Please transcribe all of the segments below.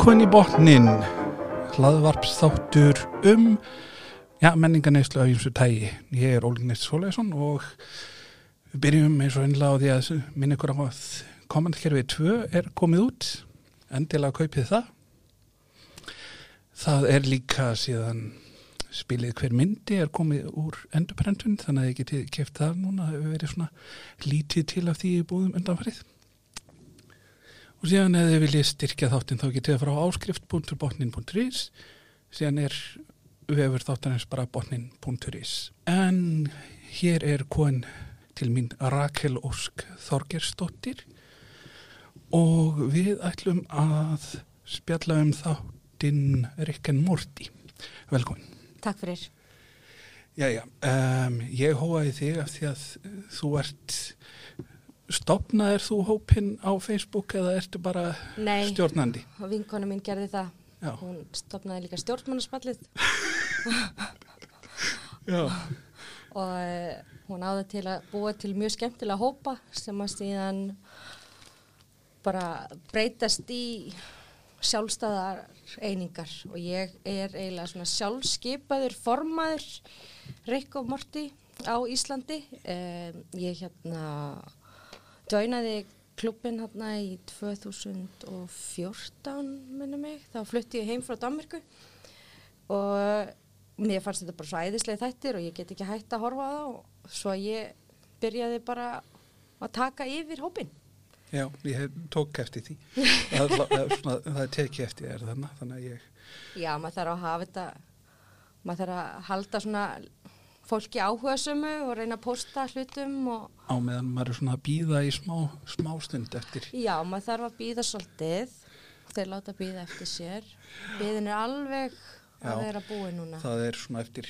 Velkvæm í botnin, hlaðvarpsþáttur um ja, menningarneislu af og tægi. Ég er Ólinnist Sólesson og við byrjum eins og einlega á því að minn ykkur á að komandkerfið 2 er komið út, endilega kaupið það. Það er líka síðan spilið hver myndi er komið úr endurprentun þannig að ég geti keft það núna, það hefur verið svona lítið til af því búðum undanfarið. Og síðan ef þið viljið styrkja þáttinn þá getið það frá áskrift.botnin.is síðan er vefur þáttanins bara botnin.is En hér er kon til mín Rakel Ósk Þorgersdóttir og við ætlum að spjalla um þáttinn Rick and Morty. Velkomin. Takk fyrir. Jæja, um, ég hóaði þig af því að þú ert stopnaðir þú hópin á Facebook eða ertu bara Nei. stjórnandi? og vinkona mín gerði það. Já. Hún stopnaði líka stjórnmannaspallið Já. og uh, hún áði til að búa til mjög skemmtilega hópa sem að síðan bara breytast í sjálfstæðar einingar og ég er eiginlega svona sjálfskeipaður formaður Rick og Morty á Íslandi. Um, ég hérna döinaði klubbin hérna í 2014 minni mig, þá flutti ég heim frá Danmarku og mér fannst þetta bara svo æðislega þættir og ég get ekki hægt að horfa á það og svo ég byrjaði bara að taka yfir hópin. Já, ég tók eftir því. það, það, er það er tekið eftir þér þannig að ég, Já, maður þarf að hafa þetta, maður þarf að halda svona fólki áhuga sömu og reyna að posta hlutum og á meðan maður er svona að býða í smá, smá stund eftir. já, maður þarf að býða svolítið, þeir láta býða eftir sér. Býðin er alveg að Já. vera búið núna. Það er svona eftir,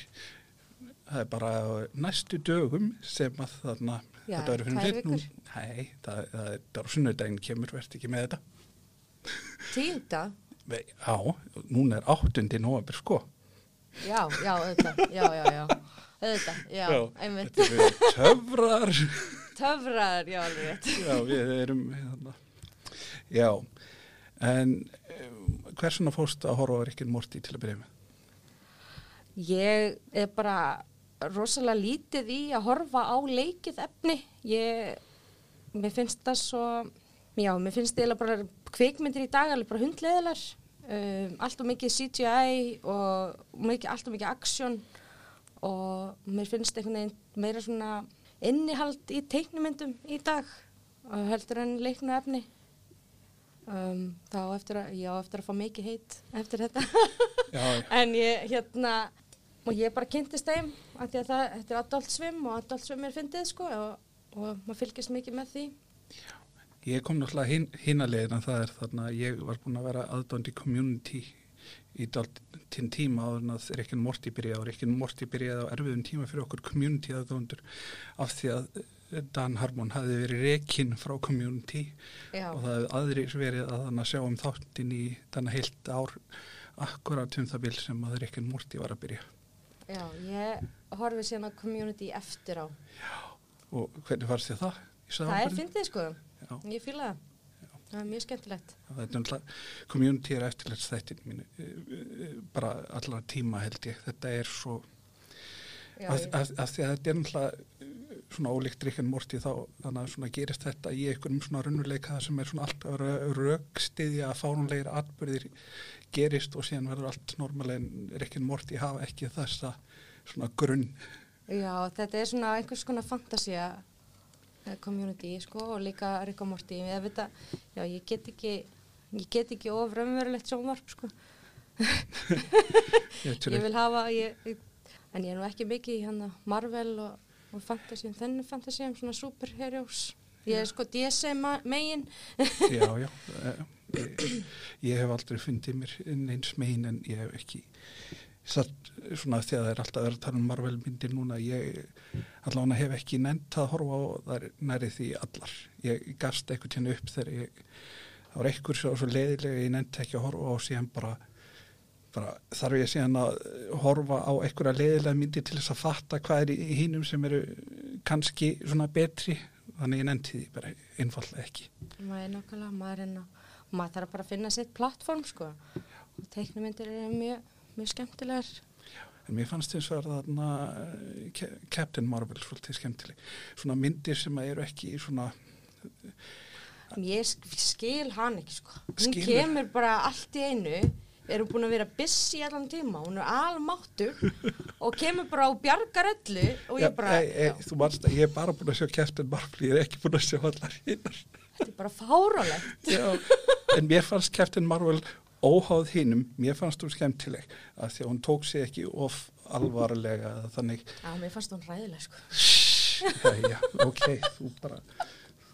það er bara næstu dögum sem að þarna, Já, þetta tvær fyrir fyrir nú. Nei, það, það er bara sunnudaginn kemur, verðt ekki með þetta. Vei, Já, núna er áttundi nóvambur sko. Já, já, auðvitað, já, já, já, auðvitað, já, einmitt, Þetta eru töfrar. töfraður, já, alveg rétt. Já, við erum hérna. Já, en um, hversuna fórst að horfa á Rikkin Morty til að byrja með? Ég er bara rosalega lítið í að horfa á leikið efni. Ég, mér finnst það svo, já, mér finnst það bara kvikmyndir í dag alveg bara hundleðilar. Um, allt og mikið CGI og mikið, allt og mikið aksjón og mér finnst einhvern veginn meira svona innihald í teiknumyndum í dag heldur en leiknu efni. Um, þá á eftir að, já, eftir að fá mikið heit eftir þetta. Já, já. En ég, hérna, og ég bara kynntist þeim því að það, þetta er adult swim og adult swim er fyndið, sko, og, og maður fylgist mikið með því. Ég kom náttúrulega hin, hinalegin að það er þarna að ég var búin að vera aðdóndi community í dáltinn tíma áður en að Rikkin Morty byrjaði og Rikkin Morty byrjaði á erfiðum tíma fyrir okkur community aðdóndur af því að eh, Dan Harmon hafi verið rekinn frá community Já, og það hefði aðrir verið að þannig að sjá um þáttin í þannig heilt ár akkurat um það bil sem að Rikkin Morty var að byrja já, ég horfi síðan á community eftir á. og hvernig fannst þið það? Það er fyndið, sko, Já. ég fíla það. Það er mjög skemmtilegt. Það er náttúrulega, community er eftirleitt þættin mínu, eh, eh, bara allan tíma held ég, þetta er svo, Já, ég, af, af því að þetta er náttúrulega eh, svona ólíkt Rick and Morty þá, þannig að svona gerist þetta í einhverjum svona raunveruleika sem er svona alltaf raukstiðja að fárunlegir atbyrðir gerist og síðan verður allt normalegin Rick and Morty hafa ekki þessa svona grunn. já, þetta er svona einhvers konar fantasía eh, community, sko, og líka Rick og Morty. Ég veit að, já, ég get ekki, ég get ekki of raunverulegt sjónvarp, sko. Ég vil hafa ég, en ég er nú ekki mikið í hann Marvel og, og fantasy þennan fantasy um svona superheroes ég er sko DC ma- megin Já, já. eh, Ég, ég hef aldrei fundið mér neins megin en ég hef ekki satt svona því að það er alltaf verið að tala um Marvel myndir núna ég allavega hef ekki nefnt að horfa á það næri því allar. Ég gast eitthvað tjánu upp þegar ég það var eitthvað svo, svo leiðilega ég nefnt ekki að horfa á síðan bara, bara þarf ég síðan að horfa á eitthvað leiðilega myndir til þess að fatta hvað er í hinnum sem eru kannski svona betri þannig ég nefndi því bara einfallega ekki. maður er nákvæmlega maður er ná maður þarf bara að finna sitt plattform sko og teiknumyndir eru mjög, mjög skemmtilegar En mér fannst þess að þarna eh, Ca- Captain Marvel svolítið skemmtileg. Svona myndir sem að eru ekki svona, ég sk- skil hann ekki sko hún Skilur. kemur bara allt í einu erum búin að vera busy allan tíma hún er almáttur og kemur bara á bjargar öllu og ég bara, e, e, já, þú manst að ég er bara búin að sjá Captain Marvel, ég er ekki búin að sjá allar hinnar. þetta er bara fárálegt Já, en mér fannst Captain Marvel óháð hinnum, mér fannst hún skemmtileg að því að hún tók sig ekki of alvarlega eða þannig, já, mér fannst hún ræðileg sko. Já, já, ok, þú bara,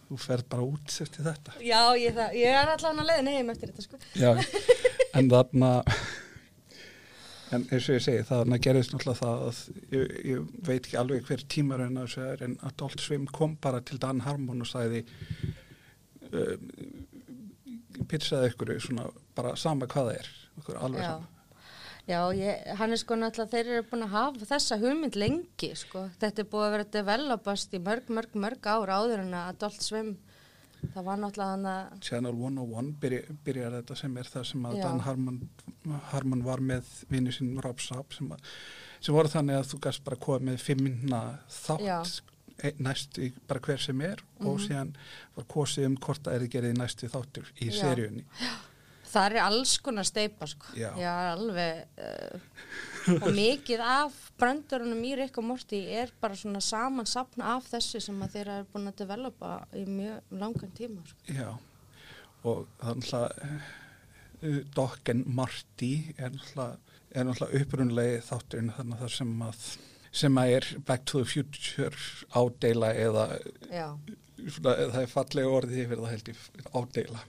þú ferð bara út eftir þetta. já, ég, það, ég er allan að leiðin heim eftir þetta sko. Já, en þarna en eins og ég segi, þarna gerðist náttúrulega það að ég, ég veit ekki alveg hver tímar en þessu er en Adult Swim kom bara til Dan Harmon og sagði uh, pitchaði ykkur svona bara sama hvað það er alveg Já. sama Já, ég, hann er sko náttúrulega, þeir eru búin að hafa þessa hugmynd lengi, sko. Þetta er búið að vera developast í mörg, mörg, mörg ár áður en að Adult Swim, það var náttúrulega hann að, Channel 101 byrja, byrjar þetta sem er það sem að Já. Dan Harmon, Harmon var með vinnu sinn Rob Saab sem, að, sem voru þannig að þú gast bara komið með fimm minna þátt Já. e- næst í bara hver sem er og síðan var kosið um hvort það er gerðið næstu þáttur í Já. Það er alls konar steipa, sko. Já. alveg, uh, og mikið af bröndurunum í Rick og Morty er bara svona samansapna af þessu sem að þeir eru búin að developa í mjög langan tíma, sko. Já, og þannig að uh, and Marty er náttúrulega, er náttúrulega upprunlegi þátturinn þannig að það sem að sem að er Back to the Future ádeila eða Já. svona, það er fallega orðið yfir það held ég ádeila.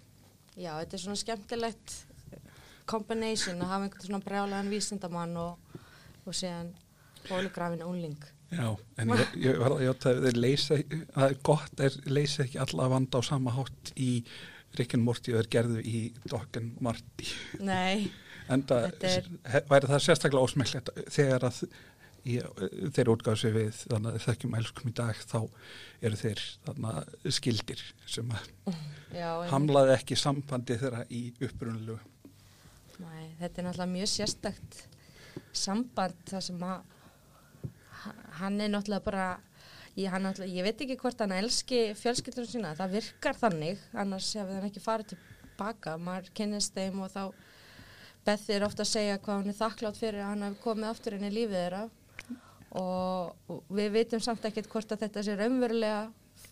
Já, þetta er svona skemmtilegt combination að hafa einhvern svona brjálegan vísindamann og, og síðan hólugrafin úling. Já, en ég, ég var að játa að þeir leysa, það er gott að þeir leysa ekki alla vanda á sama hátt í Rick and Morty og þeir gerðu í and Marty. Nei, En það er- væri það sérstaklega ósmekklegt þegar að í, þeir útgáðu sig við þannig að þekkjum elskum í dag þá eru þeir þannig skildir sem en, hamlaði ekki sambandi þeirra í upprunalegu. nei, þetta er náttúrulega mjög sérstakt samband það sem að ha- hann er náttúrulega bara ég, náttúrulega, ég veit ekki hvort hann elski fjölskyldunum sína, það virkar þannig annars hefur hann ekki farið tilbaka maður kynnist þeim og þá Beth er ofta að segja hvað hann er þakklátt fyrir að hann hafi komið aftur inn í lífið þeirra og, og við veitum samt ekkert hvort að þetta sé raunverulega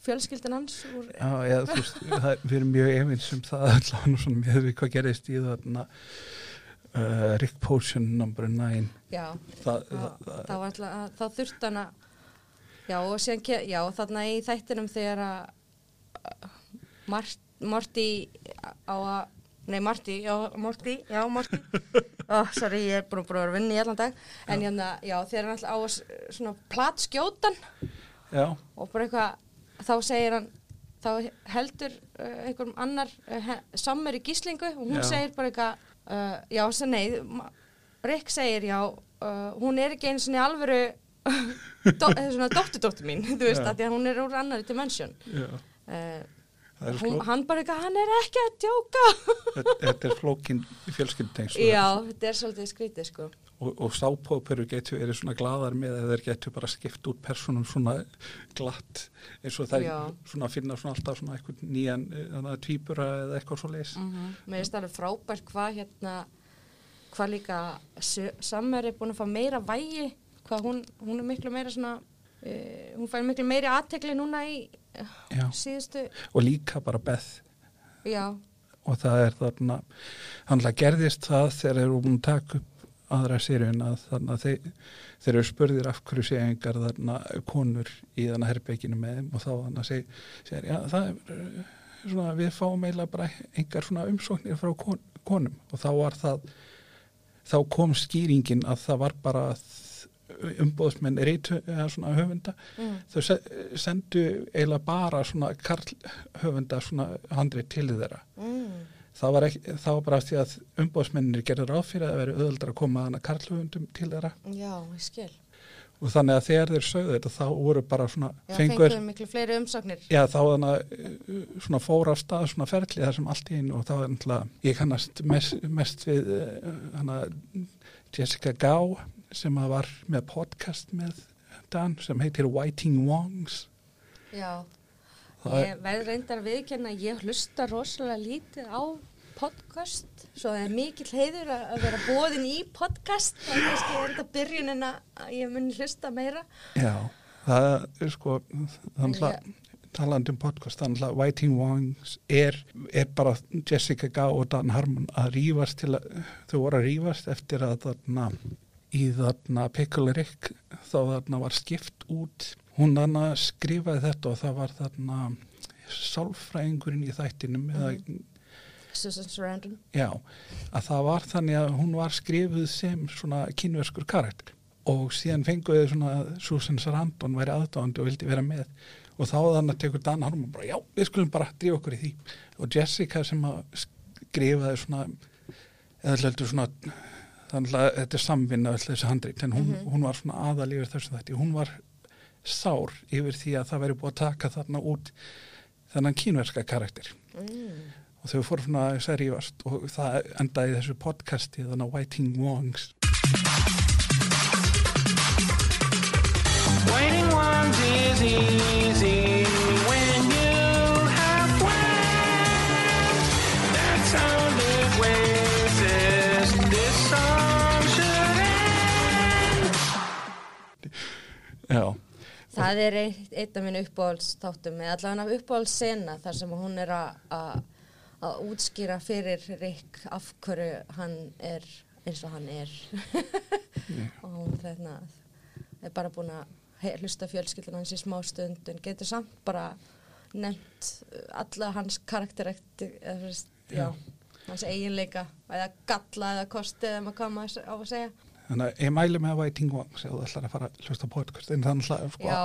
fjölskyldan hans úr, Já, eða, þú veist, það, við erum mjög efins um það allan og svona með við hvað gerðist í þarna uh, Rick Potion number 9 já, það, þá, það, þá, var alltaf, þá þurft hann að já og síðan já, þarna í þættinum þegar að Mart, Morty á að nei Marty, já Morty, já Morty. Oh, sorry, ég er búin að vera að vinna í allan dag. En hérna, já, þegar hann alltaf á að svona platskjótan já, og bara eitthvað, þá segir hann þá heldur uh, einhverjum annar uh, sammur í gíslingu og hún Já. segir bara eitthvað uh, já, svo nei, ma- Rick segir já, uh, hún er ekki einu svona alvöru do, svona dóttudóttur mín, þú veist, Já. að því að hún er úr annari dimension. Já. Uh, hún, hann bara eitthvað, hann er ekki að djóka. Þetta, er flókin fjölskyldengs já, þetta er svolítið skrítið sko. Og, og sápóperu getur verið svona gladar með eða þeir getur bara skipt út personum svona glatt eins og það Já. svona að finna svona alltaf svona eitthvað nýjan uh, tvíbura eða eitthvað svo leis mm mér finnst alveg frábært hvað hérna hvað líka Summer er búin að fá meira vægi hvað hún, hún er miklu meira svona hún fær miklu meiri aðtekli núna í uh, Já. síðustu og líka bara Beth. Já, og það er þarna hann gerðist það þegar þeir eru búin að taka upp aðra sériun að þannig að þeir, þeir eru spurðir af hverju sé engar þarna konur í þarna herbygginu með þeim. Og þá hann að seg, segir, já það er uh, svona við fáum eiginlega bara engar svona umsóknir frá kon, konum. Og þá var það þá kom skýringin að það var bara umbóðsmenn reytu höfunda mm. þau se- sendu eiginlega bara svona karl höfunda svona handrið til þeirra Mm. það var, ekki, það var bara því að umbóðsmennir gerður ráð fyrir að veri öðuldra að koma að hana karlhöfundum til þeirra já, ég skil og þannig að þegar þeir sögðu þetta þá voru bara svona Já, fengur, miklu fleiri umsóknir. já þá þannig að uh, svona fór af stað svona ferli þar sem allt í einu og þá er náttúrulega ég kannast mest, mest við uh, hana Jessica Gao sem að var með podcast með Dan sem heitir Whiting Wongs Já, Það ég verð reyndar að viðkjanna að ég hlusta rosalega lítið á podcast, svo það er mikill heiður að að vera bóðin í podcast, það er kannski er þetta byrjunin að ég muni hlusta meira. Já, það er sko þannig að talandi um podcast þannig að Whiting Wongs er, er bara Jessica Gao og Dan Harmon að rífast til að þau voru að rífast eftir að þarna í þarna Pickle Rick þá þarna var skipt út. Hún þarna skrifaði þetta og það var þarna sálfræðingurinn í þættinum eða Susan Sarandon. Já, að það var þannig að hún var skrifuð sem svona kynverskur karakter. Og síðan fenguði svona Susan Sarandon væri aðdáðandi og vildi vera með. Og þá þannig að tekur Dan Harmon bara já, við skulum bara drífa okkur í því. Og Jessica sem að skrifaði svona eða heldur svona þannig að þetta er samvinna öll þessi handrið en hún, hún var svona aðal yfir þessum þætti. Hún var sár yfir því að það væri búið að taka þarna út þennan kínverska karakter. Mm. og þau fóru svona að rífast og það endaði í þessu podcasti þannig að Whiting Wongs. Waiting ones is easy Já, Það er eitt, af minn uppáhaldsþáttum eða allavega uppáhaldssena þar sem hún er að- útskýra fyrir Rick af hverju hann er eins og hann er. Og hún þarna er bara búin að hlusta fjölskyldun hans í smá stund en getur samt bara nefnt uh, alla hans karakterekti eða veist, já, hans eiginleika eða galla eða kosti eða maður maður á að segja þannig að ég mæli með Whiting Wongs ef þú ætlar að fara að hlusta podcast en þannig að sko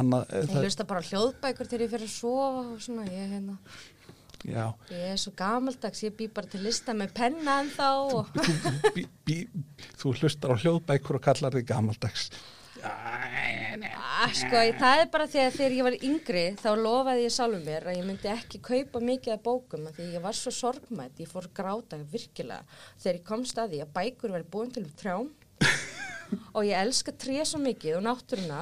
annað, eh, Ég það, hlusta bara hljóðbækur til ég fyrir að sofa og svona, ég, hérna, já, ég er svo gamaldags, ég bý bara til lista með penna en þá og þú, bí, þú hlustar á hljóðbækur og kallar þig gamaldags. Ah, sko, ég- það er bara því að þegar ég var yngri þá lofaði ég sjálfum mér að ég myndi ekki kaupa mikið af bókum af því ég var svo sorgmætt, ég fór að gráta virkilega. Þegar ég komst að því að bækur verið búin til um trjám og ég elska tré svo mikið og náttúruna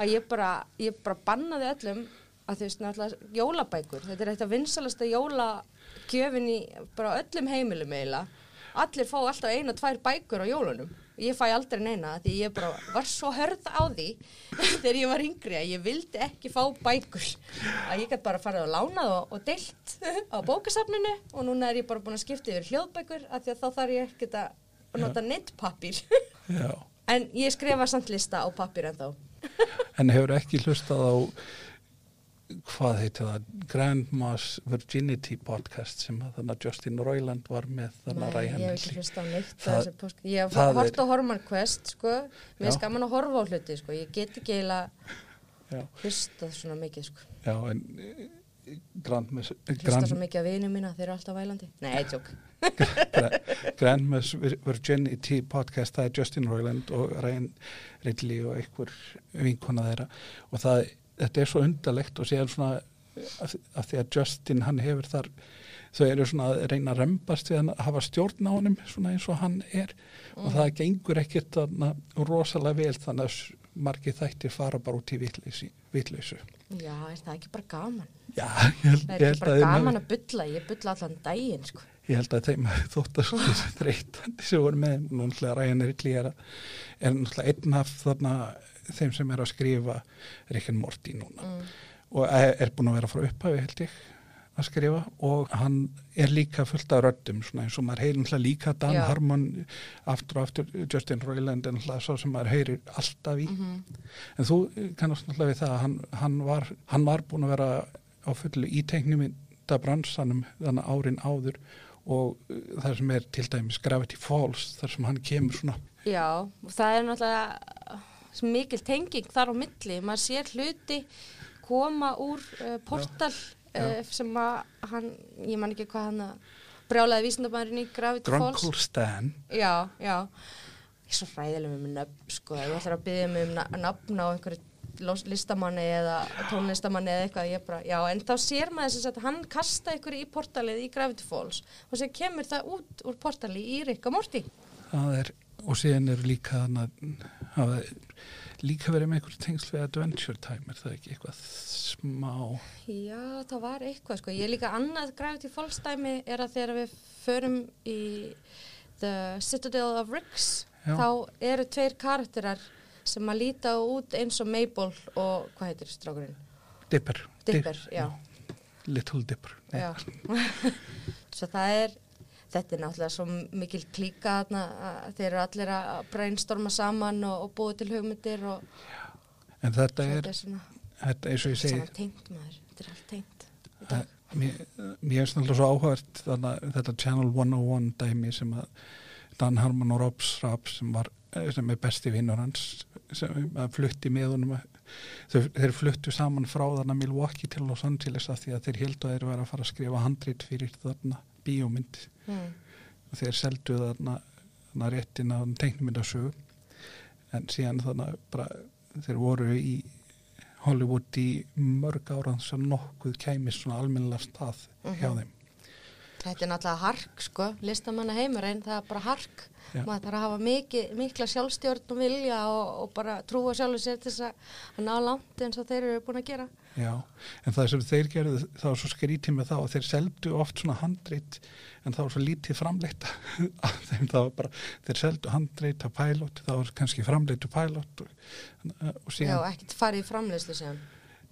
að ég bara, ég bara bannaði öllum að þú veist náttúrulega jólabækur, þetta er eitt af vinsalasta jólagjöfin í bara öllum heimilum eiginlega. Allir fá alltaf einu og tvær bækur á jólunum ég fæ aldrei neina því ég bara var svo hörð á því þegar ég var yngri að ég vildi ekki fá bækur. Að ég gæti bara farið og lánað og, og deilt á bókasafninu og núna er ég bara búin að skipta yfir hljóðbækur að því að þá þarf ég ekkert að nota nettpappír. Já, en ég skrifa samt lista á pappír en þá en hefur ekki hlustað á hvað heitir það Grandma's Virginity podcast sem að þannig að Justin Roiland var með þannig að Nei, ég hef ekki hlusta á neitt Það- það, post, ég hef hort er- á Hormone Quest sko, mér er Já. skaman að horfa á hluti sko. ég get ekki eiginlega hlustað svona mikið sko. já, en eh, Grandma's hlusta Grand, svo mikið af vinum mína, þeir eru alltaf vælandi nei, tjók Grandma's Vir- Virginity podcast það er Justin Roiland og Ryan Ridley og einhver vinkona þeirra og það, þetta er svo undarlegt og séðan svona af, af því að Justin hann hefur þar þau eru svona að reyna að rembast við hann að hafa stjórn á honum svona eins og hann er. Og það gengur ekkert þarna rosalega vel þannig að margir þættir fara bara út í vitleysu. Já, er það ekki bara gaman? Já, ég held, það ég er ekki bara að gaman að bulla ég bulla allan daginn sko. ég held að þeim hafi þótt að svo þessi þreytandi sem voru með nú náttúrulega Ryan Ridley er, að- er náttúrulega einn af þarna þeim sem er að skrifa Rick and Morty núna mm. og er, búin að vera frá upphafi held ég að skrifa og hann er líka fullt af röddum svona eins og maður heyrir náttúrulega líka Dan Já. Harmon aftur og aftur Justin Roiland er náttúrulega svo sem maður heyrir alltaf í Mhm. en þú kannast náttúrulega við það að hann, hann, var, hann var búin að vera á fullu í teiknumindabransanum þannig árin áður og uh, það sem er til dæmis Gravity Falls þar sem hann kemur svona já, það er náttúrulega mikil tenging þar á milli. Maður sér hluti koma úr uh, portal uh, sem að hann, ég man ekki hvað hann að brjálaði vísindabæðurinn í Gravity Falls. Drunkle Stan. Já, já. ég er svo hræðileg með nöfn sko, þú ætlar að byggja mig um nafn á einhverju listamanni eða tónlistamanni eða eitthvað, ég bara, já, en þá sér maður þess að hann kasta ykkur í portalið í Gravity Falls og sér kemur það út úr portalið í Rikka Morty. það er, og síðan eru líka hafa líka verið með einhver tengsl við Adventure Time er það ekki eitthvað smá Já, það var eitthvað, sko. Ég er líka annað Gravity Falls dæmi er að þegar við förum í The Citadel of Ricks, Já. þá eru tveir karakterar sem að líta út eins og Mabel og, hvað heitir strákurinn? Dipper, Dipper, Dip- já. Little Dipper. Svo það er, þetta er náttúrulega svo mikil klíka að þeir eru allir að brainstorma saman og, og búið til hugmyndir og en þetta er, þetta er svona, þetta, eins og ég segi tengt maður, þetta er allt tengt. Mér, mér er snarlega svo að þetta Channel 101 dæmi sem að Dan Harmon og Rob Schrapp sem var eh, sem er besti vinnur hans sem að flutti með honum þau, þeir fluttu saman frá þarna Milwaukee til Los Angeles af því að þeir heldu að þeir væri að fara að skrifa handrit fyrir þarna bíómynd Mm. og þeir seldu þarna, þarna réttin að teiknumyndasögu en síðan þarna bara þeir voru í Hollywood í mörg ára sem nokkuð kæmis svona almennilega stað hjá Mhm. þeim Þetta er náttúrulega hark, sko, listamanna heimurinn, það er bara hark. Já. Maður þarf að hafa mikið, mikla sjálfstjórn og vilja og, og bara trúa sjálfur sér til þess að ná langt eins og þeir eru búin að gera. Já, en það sem þeir gerðu það var svo skrítið með það og þeir seldu oft svona handrit en það var svo lítið að bara, þeir seldu handrit að pilot, það var kannski framleitt að pilot og, og Já, síðan ekkert farið í framleiðslu sem.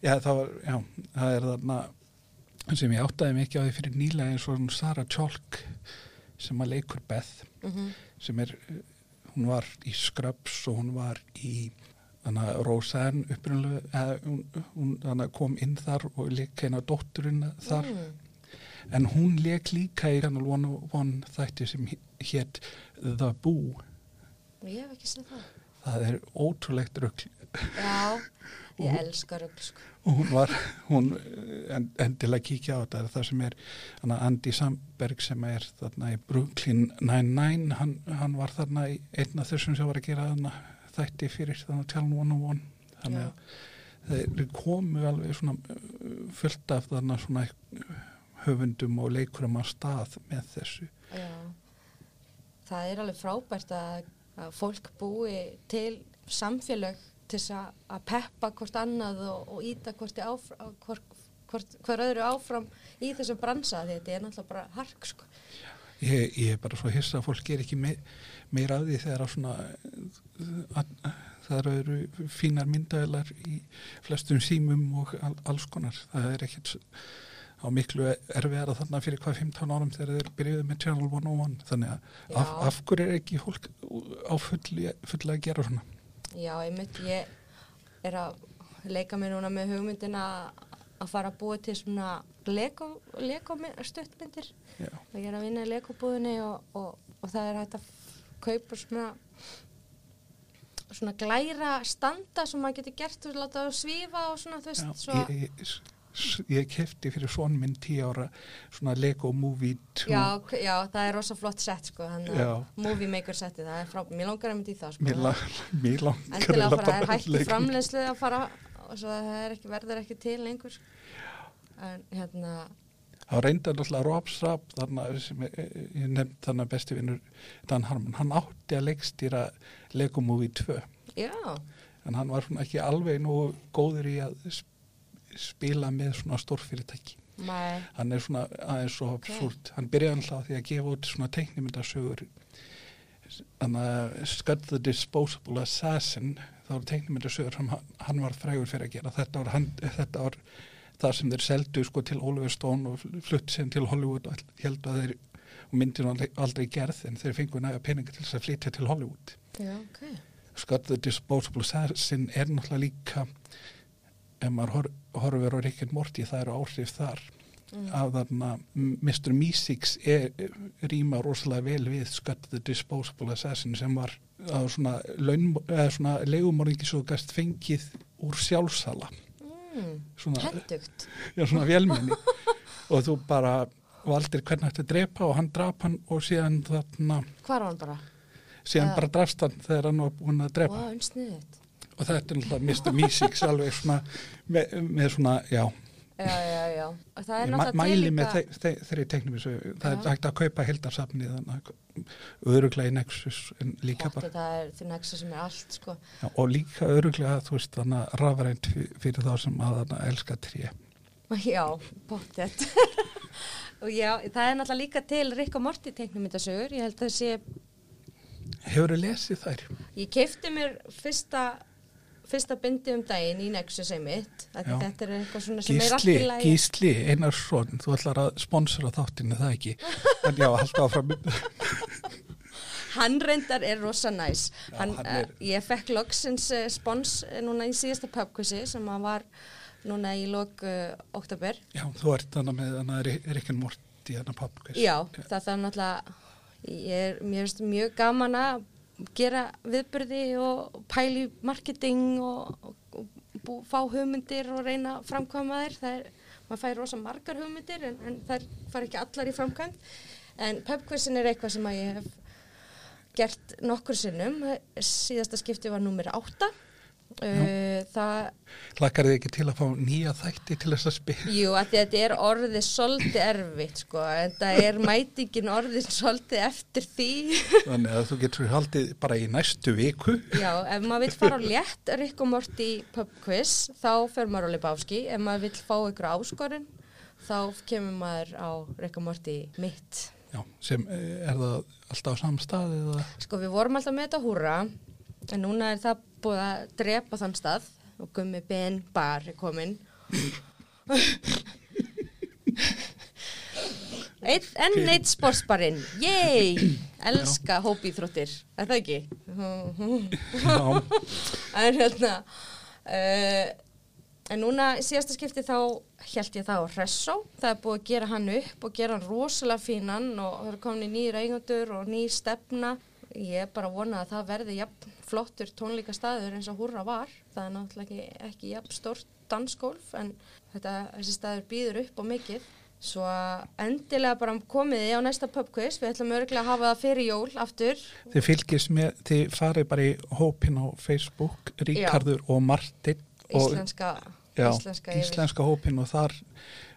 Já, það var, já, það er þarna sem ég áttaði mikið á því fyrir nýlega eins og Sara Chalk sem að leikur Beth Mm sem er, hún var í Scrubs og hún var í þannig að Roseanne upprunlega, eða hún, hún þannig að kom inn þar og leik eina dótturinn þar Mm. en hún leik líka í Channel 101 þætti sem hétt The Boo Ég hef ekki séð það. það er ótrúlegt rugl Já, ég elska rugl, sko. og hún var hún eh, en, endilega kíkja á þetta það sem er Andy Samberg sem er þarna í Brooklyn Nine-Nine hann, hann var þarna í einn af þessum sem var að gera þarna þætti fyrir þarna Channel 101 þannig Já. að þeir komu alveg svona eh, fullt af þarna svona höfundum og leikurum að stað með þessu Já, það er alveg frábært að, að fólk búi til samfélag til þess að, að peppa hvort annað og, og íta hvort, áfram, hvort, hvort hver öðru áfram í þessum bransa þetta er náttúrulega bara hark sko. Ég, ég er bara svo hissa að fólk ger ekki me, meira af því þegar að svona að, að, það eru fínar myndaðilar í flestum símum og all, alls konar. Það er ekkert á miklu erfiðara þarna fyrir hvað 15 árum þegar þeir byrjuðu með Channel 101. Þannig að af, af hverju er ekki fólk á fulli, fulli að gera svona? Já, einmitt ég er að leika mér núna með hugmyndina að fara að búa til svona lego, lego stuttmyndir og ég er að vinna í legobúðinni og, og, og það er hægt að kaupa svona svona glæra standa sem maður getur gert og láta það svífa og svona þú veist svo, ég, ég, ég kefti fyrir svon minn 10 ára svona Lego Movie 2 já, já, það er rosa flott sett sko, movie maker setti, það er frábært, mér langar að myndi í það sko, Mér, la, mér langar að fara, það er hægt framleiðslu að fara og svo það ekki, verður ekki til lengur. En hérna Það reynda náttúrulega Rob sem ég, nefnd þarna besti vinnur Dan Harmon, hann átti að leikstýra Lego Movie 2 já, en hann var svona ekki alveg nú góður í að sp- spila með svona stórfyrirtæki. Maður hann er svona aðeins svo absúrt. Hann byrjaði alltaf því að gefa út svona teiknimyndasögur. Þannig að Scud the Disposable Assassin þá var teiknimyndasögur sem hann, hann var frægur fyrir að gera. Þetta var, hann, þetta var það sem þeir seldu sko til Oliver Stone og flutt sem til Hollywood og held að þeir og myndin var aldrei, gerð en þeir fengu næga peninga til þess að flytja til Hollywood já, ok Scott the Disposable Assassin er náttúrulega líka ef maður hor, horfir á Rick and Morty það eru áhrif þar Mm. að þarna Mr. Er, rýma rosalega vel við Scott the Disposable Assassin sem var að svona, svona legumorðingi svo gæst fengið úr sjálfsala svona, hendugt já, svona velmenni og þú bara valdir hvernig þetta drepa og hann drap hann og síðan þarna hvar var hann bara? síðan bara drafst hann þegar hann var búin að drepa unsniðut. og þetta er náttúrulega Mr. Meeseeks alveg svona með, með svona, já Já, já, já. Það er mæli með þeirri teiknum þessu, það er hægt að kaupa að öruglega í Nexus líka bara það er því nexus sem er allt, sko. og líka öruglega þú veist þannig að rafrænt fyr- fyrir þá sem að þannig að elska tré Já, bóttið. og já, það er náttúrulega líka til Rick og Morty teiknumyndasögur. Ég held að sé, hefur þið lesið þær? ég keifti mér fyrsta, fyrsta bindi um daginn í Nexus einmitt. Þetta er eitthvað svona sem er allt Gísli, í lagi. Gísli, Einarsson þú ætlar að sponsora þáttinu það ekki en já, halda áfram Hann reyndar er rosa næs. Já, hann, hann er... er- ég fekk loksins uh, spons eh, núna í síðasta pubquizi sem að var núna í lok uh, oktober. já, þú ert þannig með þannig að Rikkin Morti þannig að pappkvæs Já, það þarf náttúrulega, ég er, finnst mjög gaman að gera viðbyrði og pæli marketing og, og, og fá hugmyndir og reyna að framkvæma þær. Það er, maður fær rosa margar hugmyndir en, en þær fara ekki allar í framkvæmt. En pubquizin er eitthvað sem að ég hef gert nokkur sinnum. Síðasta skipti var númer átta. Uh, það Lakar þið ekki til að fá nýja þætti til þess að spila Jú, að þetta er orðið svolítið erfitt, sko, en það er mætingin orðið svolítið eftir því. þannig að þú getur haldið bara í næstu viku Já, ef maður vill fara á létt Rick og Morty pub quiz, þá fer maður á Lebowski. Ef maður vill fá ykkur áskorun, þá kemur maður á Rick og Morty mitt. já, sem eh, er það alltaf á samstað eða Sko, við vorum alltaf með þetta húra, en núna er það búið að drepa þann stað og gummi Ben Bar er komin. Eitt, enn eitt sportsbarinn, yey, elska hópíþróttir, er það ekki? já, en hérna, uh, en núna síðasta skipti þá held ég það á Hressó, það er búið að gera hann upp og gera hann rosalega fínan og það er komin í nýjir eigendur og ný stefna. Ég er bara að vona að það verði jafn flottur tónleika staður eins og húrra var. Það er náttúrulega ekki, ekki jafn stórt dansgólf en þetta, þessi staður býður upp og mikið. Svo endilega bara komið þið á næsta pubquiz, við ætlum örgulega að hafa það fyrir jól aftur. þið fylgist með þið farið bara í hópin á Facebook Ríkardur og Martin og Íslenska, já, íslenska, íslenska hópin og þar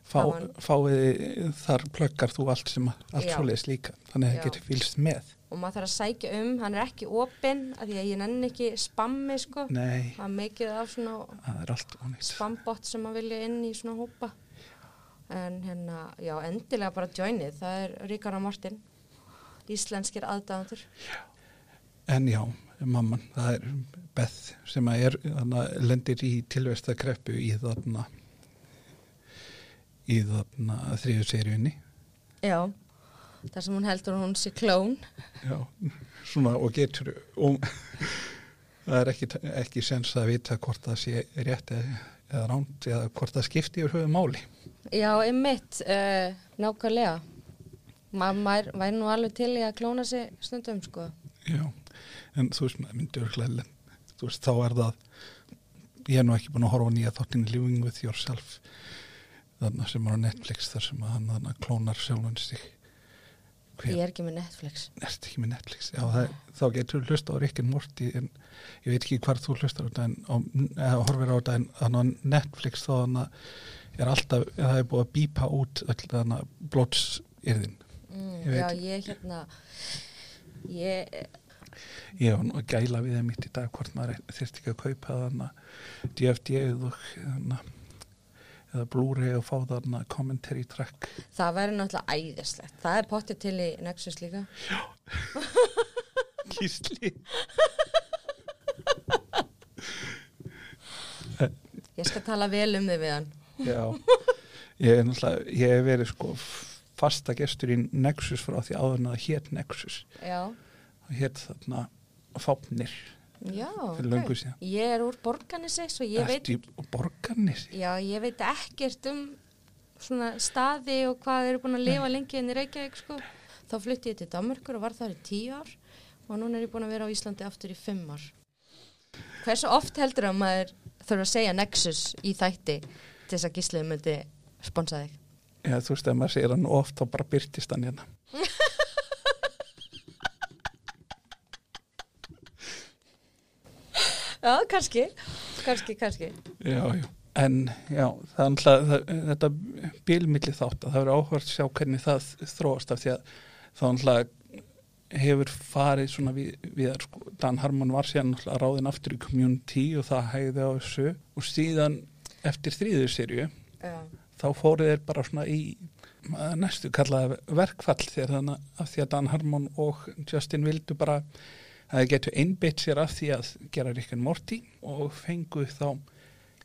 fá, fáið þar plöggar þú allt sem allt svoleiðis líka. Þannig að það getur fylgst með og maður þarf að sækja um, hann er ekki opinn af því að ég nenni ekki spammi sko. Nei, það er mikið af svona spambot sem að vilja inn í svona hópa. En hérna, já, endilega bara joinið, það er Ríkara Martin. Íslenskir aðdáðandur En já, mamman, það er Beth sem er, þarna, lendir í tilvestakreppu í þarna í þarna þriðu seríunni. já, þar sem hún heldur hún sé klón Já, svona og getur og það er ekki, ekki sens að vita hvort það sé rétt eða, eða ránt eða hvort það skipti yfir höfu máli. já, einmitt, uh, nákvæmlega maður væri nú alveg til í að klóna sig stundum sko Já, en þú veist, örglega, þú veist, þá er það, ég er nú ekki búin að horfa nýja þáttin Living with Yourself, þarna sem er á Netflix, þar sem að hann klónar sjálfan sig. Ég er ekki með Netflix Ertu ekki með Netflix? Já, það, þá getur þú hlusta á Rick and Morty, en ég veit ekki hvar þú hlustar á þetta, eða horfir á þetta, en þannig á Netflix þá þannig er alltaf, það er búið að bípa út öll þannig blótsyrðin. mm, Ég veit já, ég hérna ég Ég var nú að gæla við þeim mitt í dag hvort maður þyrst ekki að kaupa þarna DVD eða, þarna, eða Blu-ray og fá þarna commentary track. Það væri náttúrulega æðislegt. Það er pottið til í Nexus líka. Gísli. Ég skal tala vel um þig við hann. Já, ég er ég hef verið sko fasta gestur í Nexus frá því áður en að það hét Nexus. Já, hét þarna Fápnir. Já, síðan. Ég er úr ég veit, Ertu í borgarnis? já, ég veit ekkert um svona staði og hvað þeir eru búin að lifa lengi en í Reykjavík, sko. Þá flutti ég til Danmarkur og var þar í tíu ár og núna er ég búin að vera á Íslandi aftur í fimm ár. Hversu oft heldur að maður þurfa að segja Nexus í þætti til þess að gísliði myndi sponsa þig? Já, þú veist, ef maður segir hann oft þá bara byrtist hann hérna. Já, kannski, kannski, kannski. Já, já. En já, það er alltaf, það, þetta bílmilli þátt að það verður áhvert að sjá hvernig það þróast af því að það alltaf hefur farið svona við, við sko, Dan Harmon var síðan alltaf ráðin aftur í community og það hægði á þessu og síðan eftir þrýðu sériu þá fóruð þeir bara svona í að næstu kallaði verkfall þegar þannig af því að Dan Harmon og Justin vildu bara að getu einbytt sér af því að gera Rick and Morty og fengu þá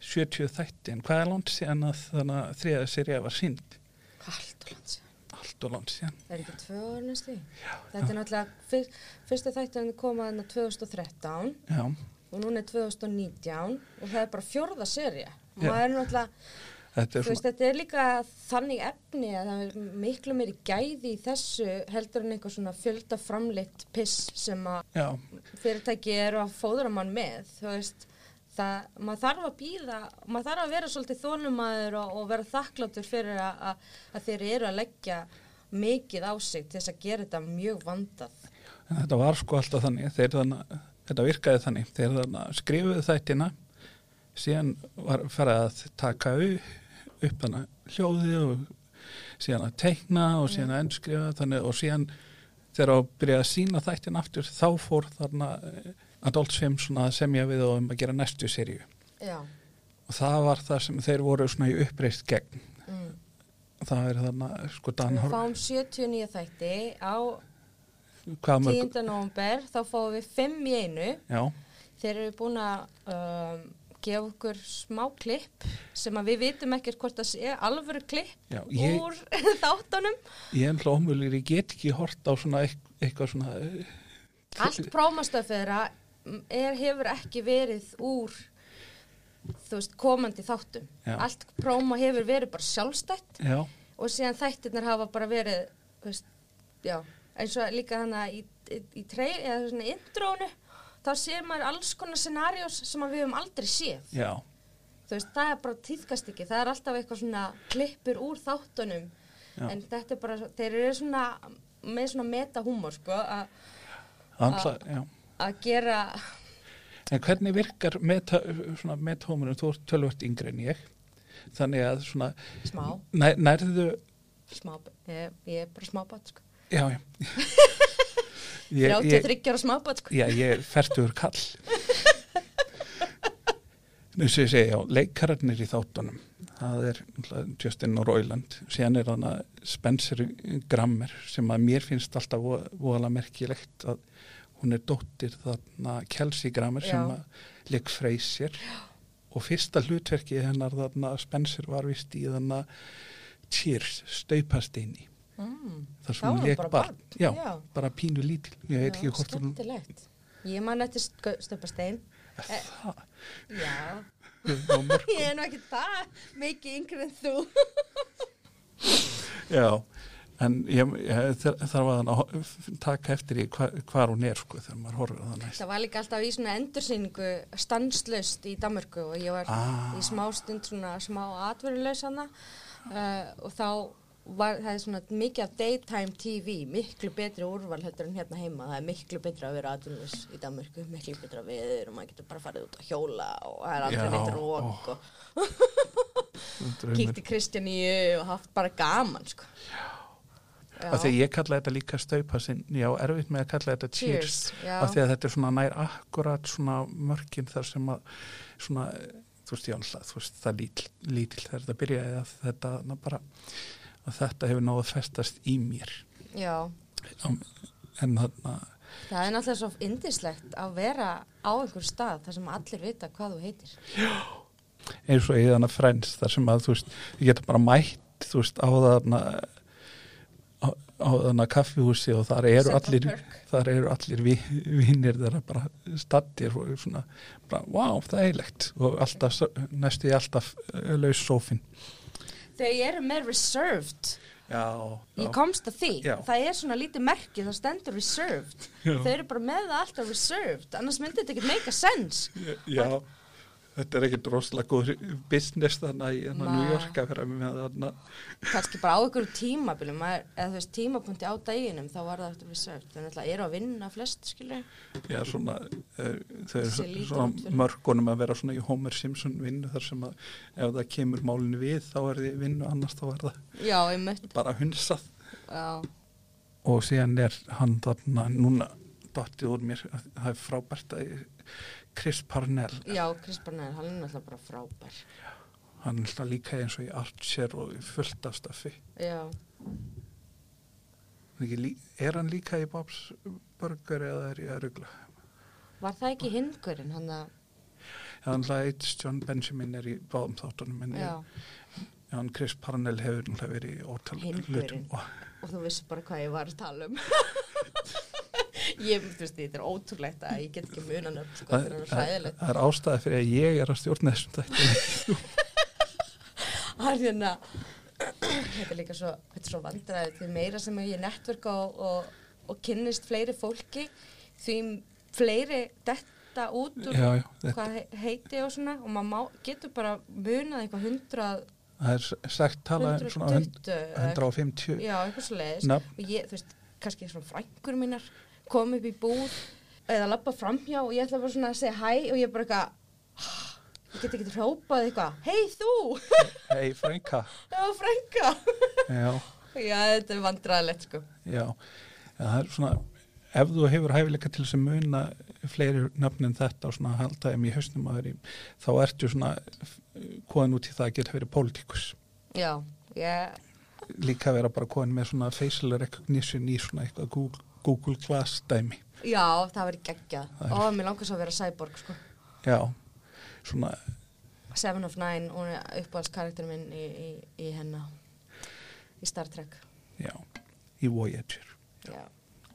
70 þætti en hvað er langt síðan að þannig að þriða serið var sínd allt og lands. allt og langt síðan Það er ekki tvö ára næstu. Þetta er náttúrulega, fyr, fyrsta þættan komaðan 2013 já, og núna er 2019 og það er bara fjórða serja. Já. Maður er náttúrulega, þetta er veist, þetta er líka þannig efni að það er miklu meiri gæði í þessu heldur en eitthvað svona fjölda framleitt piss sem að já, fyrirtæki eru að fóðra mann með, þú veist, það, maður þarf að býða, maður þarf að vera svolítið þónumæður og, og vera þakkláttur fyrir að, að, að þeir eru að leggja mikið á sig til þess að gera þetta mjög vandað. en þetta var sko alltaf þannig þannig, þetta virkaði þannig þeir þannig skrifuðu þættina síðan var farið að taka upp, upp þannig hljóði og síðan að teikna og síðan að endskrifa þannig og síðan þegar að byrja að sína þættin aftur þá fór þarna eh, Adult Swim svona að semja við og um að gera næstu Já. og það var það sem þeir voru svona í uppreist gegn Mm. það er þarna sko Dan Við fáum 79 þætti á hvað mörg 10. november, þá fáum við 5 í einu. já, Þeir eru búin að um, gefa okkur smá klipp sem að við vitum ekkert hvort það sé alvöru klipp já ég, úr þáttunum. ég er hlómulir, ég get ekki hort á svona eit- eitthvað svona eh, Allt er, hefur ekki verið úr veist, komandi þáttum. Já. Allt próma hefur verið bara sjálfstætt já, og síðan þættirnir hafa bara verið, veist, eins og líka hana í, í, í trey, eða svona intrónu, þá sér maður alls konar scenarios sem við höfum aldrei séð. já, Þú veist, það er bara tíðkast ekki, það er alltaf eitthvað svona klippur úr þáttunum, Já. en þetta er bara, þeir eru svona með svona metahúmor, sko, að gera En hvernig virkar meta, svona methómunum, þú ert tölvört yngri en ég, þannig að svona, smá, nær, nærðu, smá, ég, ég er bara smábát, sko. já, já. Ég, ég, 33 ára smábát, sko. já, ég er færtugur kall. Nú sé ég segja, já, leikararnir í þáttunum, það er Justin Roiland, síðan er hann Spencer Grammer sem að mér finnst alltaf vo- voðalega merkilegt að hún er dóttir þarna Kelsey Grammer sem Já. að leik Frasier og fyrsta hlutverki hennar þarna Spencer var vist í þarna Cheers, staupasteini Mm. þar sem hún var leik barn, barn, já, já. bara pínu lítil ég veit ekki hvort hún. Ég man eftir stöpastein. það, Já, ég er nú ekki það mikið yngri en þú. já en ég, ég þar- að hann að taka eftir í hvar, hvar hún er sko þegar maður horfir á það næst Það var líka alltaf í svona endursýningu stanslust í Danmörku og ég var Ah. í smá stund svona smá atverulegs hana uh, og þá var það er svona mikið af daytime TV, miklu betri úrval heldur en hérna heima, það er miklu betra að vera atverulegs í Danmörku, miklu betra viður og maður getur bara farið út að hjóla og það er aldrei neitt rók og kíkt í Kristjaníu og haft bara gaman sko. Já. af því að ég kalla þetta líka staupa sinn, já, erfitt með að kalla þetta cheers, Cheers, af því að þetta er svona nær akkurat svona mörkin þar sem að svona, þú veist, já, þú veist, það lítil, lítil þegar þetta byrjaði að þetta bara, að þetta hefur náðu að festast í mér. Já, en þarna, það er náttúrulega svo indislegt að vera á einhver stað þar sem allir vita hvað þú heitir. eins og þannig frends þar sem að, þú veist, ég geta bara mætt, þú veist, á þarna á, á þarna kaffihúsi og þar eru allir þar eru allir vi, vinnir þeirra bara stattir og svona bara, wow, það er eilegt og alltaf, næstu ég alltaf uh, laus sófin Þau eru með reserved. já, Ég komst að því. Já. Það er svona lítið merki, það stendur reserved. Já. Þau eru bara með það alltaf reserved, annars myndi þetta ekki make a sense. já þetta er ekkert rosalega góð business þannig í hérna New. York að vera með þarna. Kannski bara á einhverju tímabilum eða þú veist tímapunkti á daginum þá var það eftir við sért, þannig að eru að vinna flest skilur, já, svona, uh, þau eru svona mörgunum að vera svona í Homer Simpson vinnu þar sem að ef það kemur málinu við þá er þið vinnu annars þá er það já, bara hunsað. Já, og síðan er hann þarna núna dottið úr mér það er frábært að Chris Parnell. Já, Chris Barnett, hann er náttúrulega bara frábær. Hann er alltaf líka eins og í Archer og í fullt af staffi já, er hann líka í Bob's Burger eða er ég að rugla var það ekki hindgurinn hann að, hann hlægt John Benjamin er í báðum þáttunum en já, ég, hann Chris Parnell hefur náttúrulega verið í ótal og og þú vissi bara hvað ég var að tala um ég, þú veist, þetta er ótrúlegt að ég get ekki munan upp, sko, það, þetta er ræðilegt það er ástæði fyrir að ég er að stjórna þessum þetta Það er hérna, þetta er líka svo, svo vandræði, því meira sem ég netverka og, og, og kynnist fleiri fólki, því fleiri detta út úr já, já, hvað he- heiti og svona og maður getur bara munað eitthvað hundrað, það er sagt tala um svona hund- 120, eða- 150 já, eitthvað svo leiðis og ég, þú veist, kannski svona frængur mínar kom upp í búð eða lappa framhjá og ég ætla bara svona að segja hæ og ég bara eitthvað, ég get ekki hrópað eitthvað, hei þú, hei Franka það var frænga. já, Já, þetta er vandræðilegt sko. já, já, það er svona ef þú hefur hæfileika til þess að muna fleiri nöfn en þetta og svona halda þeim í hausnum að þeir þá ertu svona koðan út í það að geta verið pólitíkus. Já, ég, líka vera bara koðan með svona facial recognition í svona eitthvað Google, Google Glass dæmi já, það verið geggjað. Það er- Ó, mér langar svo að vera cyborg sko. já, svona Seven of Nine, hún er uppáhaldskarakter minn í, í, í hennar, í Star Trek. já, í Voyager Já,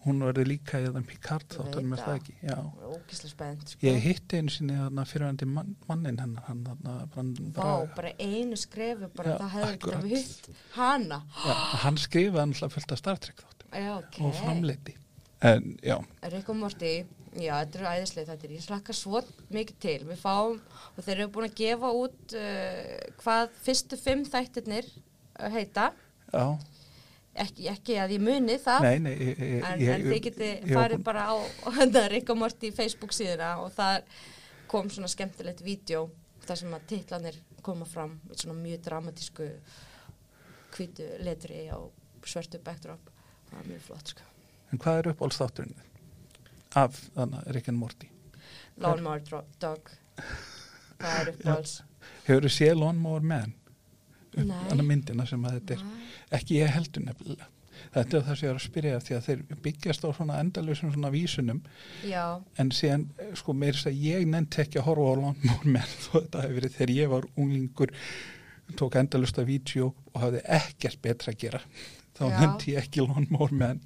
hún verður líka í þann Picard þáttan með það það. ekki spennt sko. ég hitti einu sinni þarna fyrirvændi mann, mannin hennar hann Vá, bara einu skrefi, bara Já, það hefur ekki akkurat. að hitt hana. já, hann skrifaði náttúrulega fullt af Star Trek þáttum Já, ok. og framleiti en já, Rick og Morty, já, þetta eru æðislega þetta ég slakka svo mikið til. Við fáum, og þeir eru búin að gefa út uh, hvað fyrstu fimm þættirnir uh, heita. Já. Ekki, ekki að ég muni það nei, nei, ég, ég, en, en þið geti farið bara á þetta Rick og Morty Facebook síðuna og það kom svona skemmtilegt vídeo þar sem að titlanir koma fram svona mjög dramatísku hvítu letri á svörtu backdrop það var mjög flott sko. En hvað er uppáhaldsþátturinn af þannig Rick and Morty. Lawnmower Dro- Dog. Það er uppáhalds. Hefur þú séð Lawnmower Man? Nei. þannig myndina sem að þetta er Nei. ekki ég heldur nefnilega. Þetta er það sem ég er að spyrja því að þeir byggjast á svona endalusum svona vísunum. Já, en síðan eh, sko meir þess að ég nefndi ekki að horfa á Lawnmower Man þó þetta hefur verið þegar ég var unglingur tók endalust af vídeo og hafði ekkert betra að gera þá nefndi ég ekki Lawnmower Man.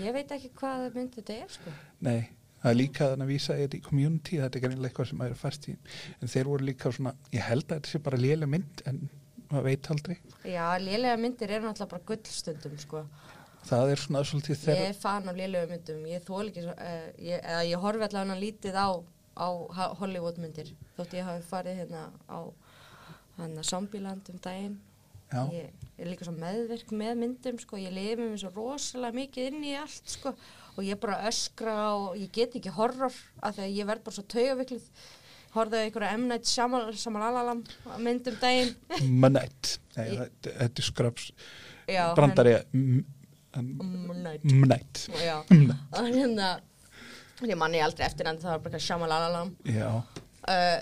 Ég veit ekki hvað mynd þetta er sko. Nei, það er líka þannig að vísa þetta í community, þetta er greinlega eitthvað sem að er fast í. En þeir voru líka svona, ég held að þetta sé bara léleg mynd en maður veit aldrei. Já, lélega myndir eru náttúrulega bara gullstundum sko. Það er svona svolítið Ég þeirra er fan af lélega myndum, ég þól ekki, eh, ég, ég horfi allavega lítið á, á Hollywood myndir, þótt ég hafi farið hérna á hérna Zombieland um daginn. Já, Ég er líka svo meðverk með myndum, sko, ég lifi mér svo rosalega mikið inn í allt, sko, og ég bara öskra og ég get ekki horror af því að ég verð bara svo taugaviklið. Horfði á einhverja M. Night Shyamalan- myndum daginn. Ég- þetta er skröps Já, brandari M. Night. Manette Já, og hérna, ég manni aldrei eftir hann, það var bara Shyamalan. já, uh,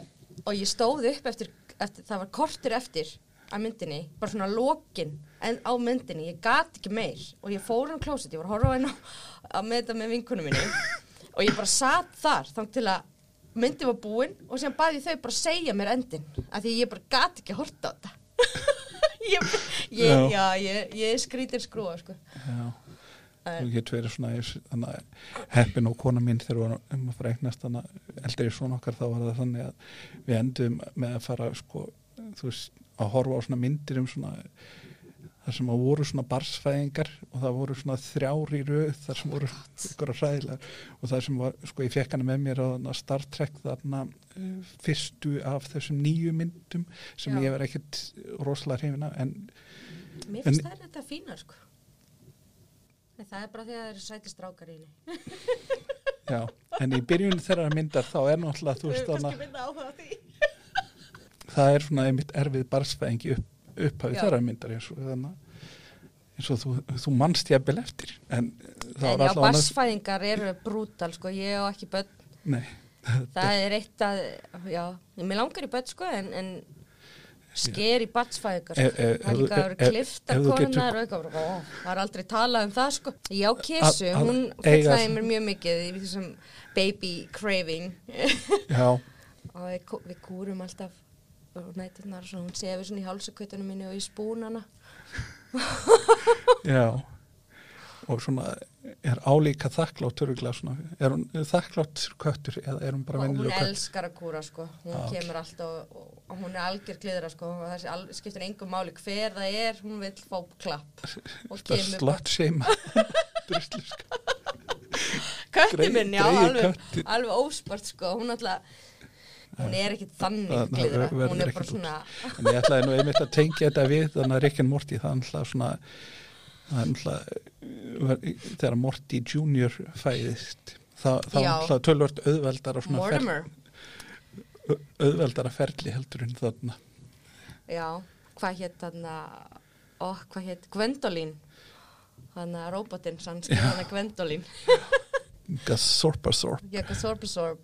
og ég stóð upp eftir, eftir það var kortur eftir að myndinni, bara svona lokin en á myndinni, ég gat ekki meir og ég fór hann klósit, ég var að horfa henn að með þetta með vinkunum minni og ég bara satt þar þá til að myndi var búin og síðan baði þau bara segja mér endin af því ég bara gat ekki að horta á þetta ég, ég, Já. ég, ég skrítir skrúa sko. já þú getur verið svona heppin og kona mín þegar við varum um að fara eignast eldri svona okkar þá var það þannig að við endum með að fara sko, þú veist, að horfa á svona myndir um svona það þar sem að voru svona barsfæðingar og það voru svona þrjár í röð þar sem voru ykkur að ræðilega og það sem var, sko ég fekk hana með mér á Star Trek þarna uh, fyrstu af þessum nýju myndum sem Já. ég var ekkert rosalega hrifina en Mér finnst það þetta fínar sko. En það er bara því að það eru sæti strákar í henni. já, en í byrjun þeirra myndar þá er náttúrulega þú veist þarna minna áhuga á því. Það er svona einmitt erfið barsfæðingi upp, upphafi Já. þeirra myndar eins og eins og þú, þú mannst jafnvel eftir en það En já, alltaf barsfæðingar eru brútal sko, ég á ekki börn. nei, Það er eitt að, já, mér langar í börn sko, en, en sker í barsfæðingar sko. Það líka að vera ef- kliftar ef þú getur- konar og það er aldrei talað um það sko. Já, að hún fullaði mér mjög mikið í þessum baby craving. já, og við, kú- við kúrum alltaf nætturnar og hún sefur svona í hálsakvötunum minni og í spúnana. Já. Og svona er álíka þakklátt er hún þakklátt köttur eða er hún bara hún vennileg köttur? elskar að kúra sko. Hún Ah, kemur alltaf og, og hún er algjör gliðra sko. Og það al, skiptir engum máli hver það er hún vil fá klapp slott seima drusluska kötti Grey- minn, já, alveg, alveg óspart sko. Hún alltaf hún er ekki þannig Það- verður hún er bara svona en ég ætlaði nú einmitt að tengja þetta við þannig að Rick and Morty. Það er náttúrulega svona það er náttúrulega þegar Morty Junior fæðist það, Já. náttúrulega tölvört auðveldar svona fer, Mortimer. Auðveldara ferli heldur en þarna. Já, hvað hétt þarna ó, hvað hétt, Gwendolyn. Þannig að robotinn sannski hann er Gwendolyn. Gasorpasorp Jökka Sorbasorb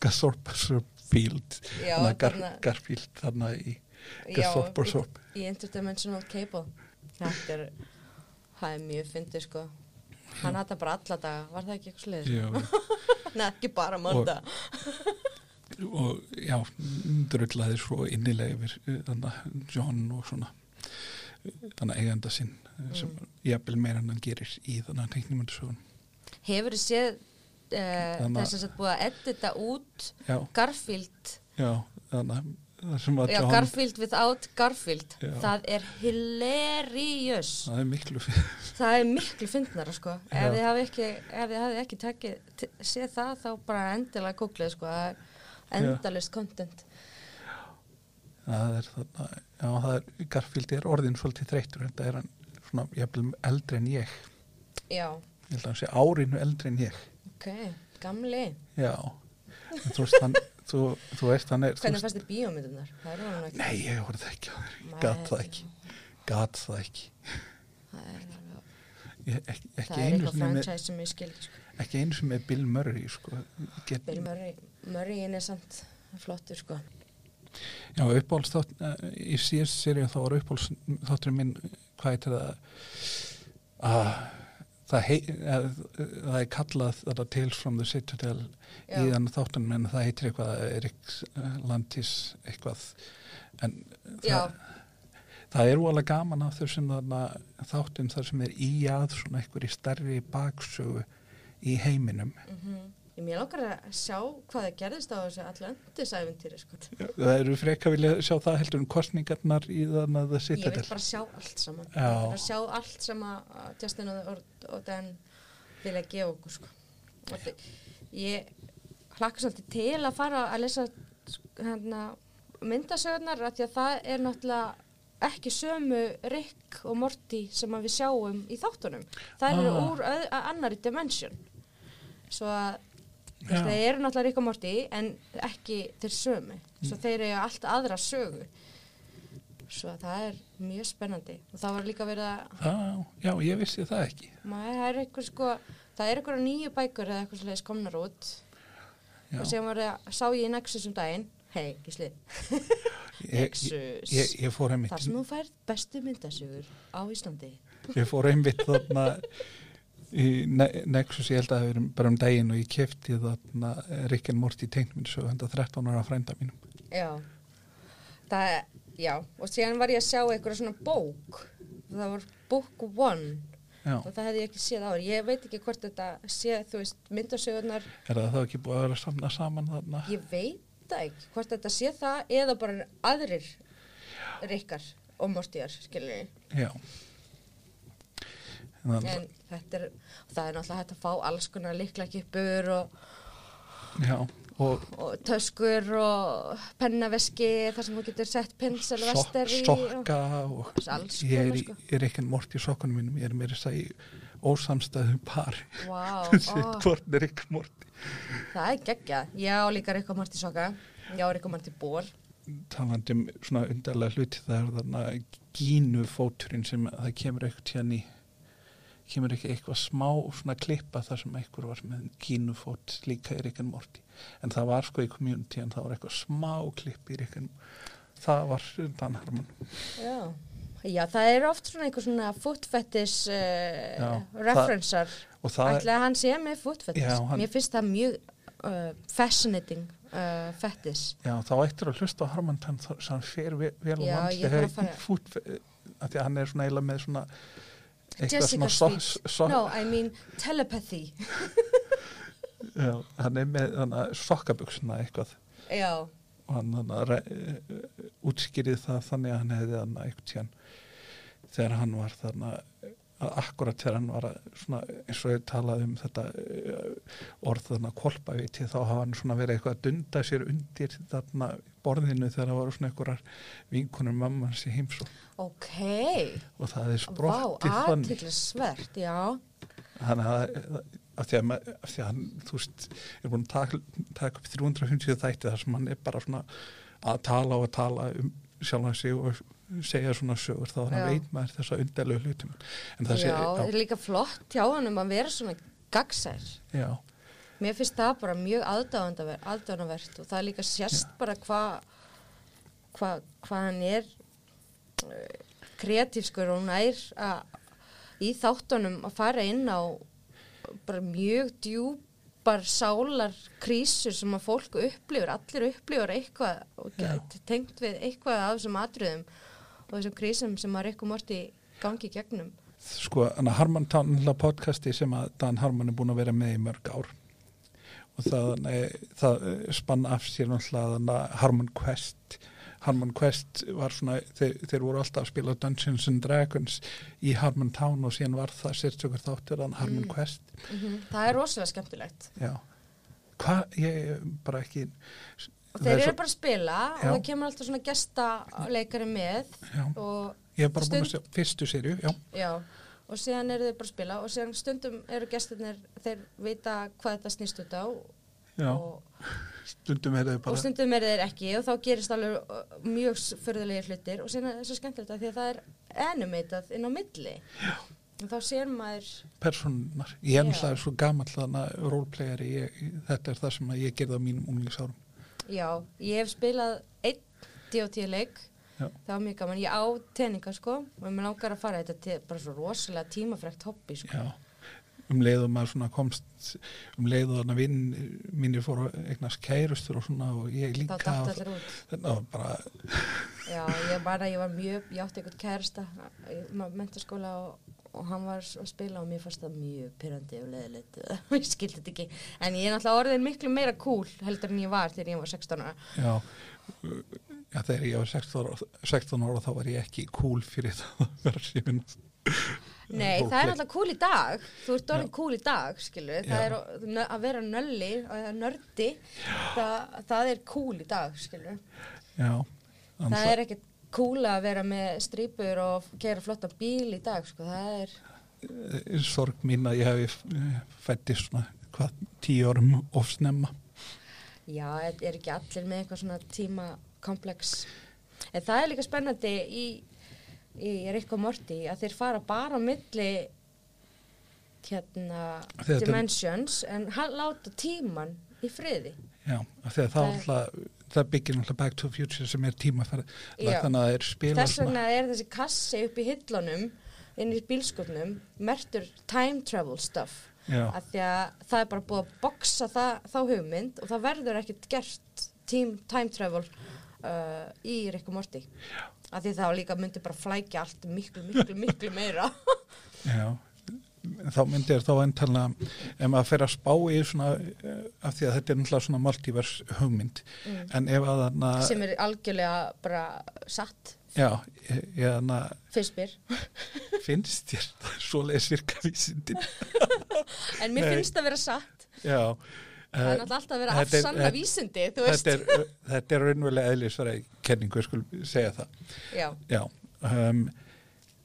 Gasorpasorp Field Já, þannig að Gar, þarna- Garfield þarna í Gasorpasorp í, Interdimensional Cable. Þetta er það er mjög fyndið sko. Hann hattar bara alla daga, var það ekki eitthvað sliðis? Nei, ekki bara manda og já, drullaði svo innilega yfir uh, þannig John og svona þannig eiganda sinn uh, sem Mm. jafnvel meira en hann gerir í þannig að teiknumöndusögun Hefur þið séð að- þess að þetta búið að edita út já, Garfield. Já, þannig það Já, Garfield without Garfield. Já. það er hilarious. Það er miklu það er miklu fyndnara sko. Já. ef þið hafi ekki, ekki tekið, t- séð það þá bara endilega kúklið sko. Það er endalist content. Það er þannig, já, það er Garfield er orðin svolítið þreytur þetta er hann svona jafnvel eldri en ég. Já, ég held að hann sé árinu eldri en ég ok, gamli. Já, þú veist hann þú, þú veist hann er Hvernig fannst þið bíómyndunar? Það er nei, ég horfði ekki á þér gat það ekki. Gat það ekki. Það er, alveg- ekki, ekki, það er eitthvað franchise sem ég skildi sko. ekki einu sem með Bill Murray sko. Get, Bill Murray, Murrayin er samt flottur sko. Já, uppáhalds þátt uh, í síðast serið þá var uppáhalds þátturinn minn hvað heitir það? Að það, hei, að, það er kallað þetta Tales from the Citadel Já. í þannig þáttunum en það heitir eitthvað Erik Landis eitthvað en það, það er úalega gaman af þessum þáttum þar sem er í að svona í stærri baksögu í heiminum mm Mér langar að sjá hvað það gerðist á þessu Atlantis-æventýri sko. það eru freka vilja sjá það heldur um kostningarnar í þannig að það Ég sitja vil bara sjá allt saman Já. Ég vil bara sjá allt sem að að Justin og, og, Dan vilja gefa okkur sko. Ég hlakka svolítið til að fara að lesa hérna, myndasögurnar af því að það er náttúrulega ekki sömu Rick og Morty sem að við sjáum í þáttunum. Það eru Ah. úr öð, annari dimension. Svo að Já. þeir eru náttúrulega Rick og Morty en ekki þeir sömu. Svo þeir eru allt aðra sögu. Svo að það er mjög spennandi. Og það var líka verið að Já, já, ég vissi það ekki. Maður það er eitthvað sko það er eitthvað nýju bækur eða eitthvað svolítið komnar út. Já. og sem var að sá ég í Nexus um daginn. Hei, gísli, ég, ég, Nexus. ég, ég einmitt þar sem þú færð bestu myndasögur á Íslandi. Ég fór einmitt þarna í Ne- Nexus, ég held að það hefur bara um daginn og ég kefti þarna Rick and Morty teiknum svo henda 13 ára frænda mínum. Já. Það, já, og síðan var ég að sjá eitthvað svona bók. Það var book one. Já, og það hefði ég ekki séð áður. Ég veit ekki hvort þetta sé, þú veist, myndasögurnar er það þá ekki búið að vera samna saman þarna? Ég veit það ekki hvort þetta sé það eða bara aðrir rikkar og Mortier, skilur já. En, en þetta er, það er náttúrulega hægt að fá alls konar líkla kipur og, já, og og töskur og pennaveski þar sem þú getur sett pinsel sok, vestar í sokka og Alls ég er, í, sko. er ekki mort í sokkunum mínum ég er meira þess að í ósamstæðum par ó, hvort er ekki mort það er geggja. Já, líka Rikko Marti Soka Já, Rikko Marti Ból talandi um svona undarlega hluti það er þarna gínufóturinn sem það kemur eitthvað tíðan í kemur ekki eitthvað smá svona klippa þar sem eitthvað var með gínufót líka í Rick and Morty en það var sko í community en það var eitthvað smá klipp í Rick and það var Dan Harmon Já. Já, það er oft svona einhver svona footfetish uh, Já, referensar það Ætli að hann sé með footfetish Mér finnst það mjög uh, fascinating uh, fetish. Já, þá ættir að hlusta á Harman Tann sem hann fer ve- vel og vant ég þarf að fara- fút, að því að hann er svona eiginlega með svona eitthvað Jessica svona Sweet so, No, I mean telepathy já, hann er með sokkabuxuna eitthvað. Já, og hann, hann re, útskýrið það þannig að hann hefði hann eitthvað tíðan þegar hann var þarna akkurat þegar hann var að svona, eins og ég talaði um þetta eh, orð þarna kolpaviti þá hafa hann svona verið eitthvað að dunda sér undir þarna borðinu þegar það voru svona einhverjar vinkunum mamma hans í heimsó ok. Og það er sprottið þannig. hann að, að því að, af því að hann, þú veist, er búin að taka, taka upp 350 þætti þar sem hann er bara svona að tala og að tala um sjálfan sig og segja svona sögur þá hann Já. veit maður þessa undarlegu hlutum en það Já, sé, það er líka flott hjá hann um að vera svona gagsær já, Mér finnst það bara mjög aðdáðanavert og það er líka sérst bara hvað hva, hva hann er uh, kreatífskur og nær að í þáttunum að fara inn á bara mjög djúpar sálar krísur sem að fólk upplifur, allir upplifur eitthvað og get- tengt við eitthvað af þessum atriðum og þessum krísum sem að Rikku Morti gangi gegnum. sko, hann að Harman Town podcasti sem að Dan Harman er búin að vera með í mörg ár og það, það eh, spann af sér náttúrulega þannig Harman Quest Harman Quest var svona þeir, þeir voru alltaf að spila Dungeons and Dragons í Harman Town og síðan var það sérstökur þáttur að Harman Mm. Quest Það er rosalega skemmtilegt. já hvað, ég bara ekki Og þeir er eru svo- bara að spila og Já. það kemur alltaf svona gestaleikari með já, og, ég hef bara búin að Stund- sjá fyrstu sériu, já, já, og síðan eru þeir bara að spila og síðan stundum eru gestirnir, þeir vita hvað þetta snýst út á já og, stundum er og bara stundum eru þeir ekki og þá gerist alveg uh, mjög förðulegir hlutir og síðan er það svo skemmtilegt að því að það er animatað inn á milli já. og þá sér maður personar, ég er náttúrulega svo gamall þannig að ég, þetta er það sem ég gerði á mínum unglingsárum Já, ég hef spilað einn D.O.T. leik, Já. það var mjög gaman, ég á teninga sko og mér langar að fara þetta til bara svo rosalega tímafrekt hobby sko. Já, um leið og maður svona komst um leið og þannig vinn mínir fóru að eignast kærustur og svona og ég líka þetta var bara, Já, ég bara, ég var mjög, ég átti eitthvað kærasta í mentaskóla og, og hann var að spila og mér fannst það mjög pyrrandi og leðilegt, ég skildi þetta ekki. En ég er náttúrulega orðin miklu meira cool heldur en ég var þegar ég var 16 ára. Já já, þegar ég var 16 ára, 16 ára þá var ég ekki cool fyrir það að vera síminn Nei, það er náttúrulega cool í dag. Þú ert orðin cool í dag, skilur það er að- vera nölli að nördi, það, það er cool í dag, skilur Já, það er ekkert cool að vera með strípur og gera flotta bíl í dag, sko, það er er sorg mín að ég hefi fættist svona hvað tíu árum ofsnemma Já, er ekki allir með eitthvað svona tímakomplex. En það er líka spennandi í, í Rick og Morty að þeir fara bara á milli hérna Þetta- dimensions en láta tíman í friði. Já, að það, alltaf, það byggir náttúrulega Back to the Future sem er Já. að er spila Þess vegna er þessi kassi upp í hillunum inn í bílskotnum mertur time travel stuff. Já. Af því að það er bara búið að boksa það, þá hugmynd og það verður ekkert gert team, time travel uh, í Rick og Morty. Af því þá líka myndi bara flækja allt miklu, miklu, miklu meira. Já, þá myndir þá endalega, ef maður fer að spá í svona, eh, af því að þetta er náttúrulega svona multivers hugmynd, en ef að þarna, sem er algjörlega bara satt já, ég, ég hana, fyrst mér. finnst þér svoleiðis virka vísindin En mér Nei. finnst það vera satt. já, Það er eh, náttúrulega alltaf að vera er- þetta- vísindi, þú veist. þetta er, þetta er raunverulega eðlisfæri kenningu, ég skul segja það Já, já, um,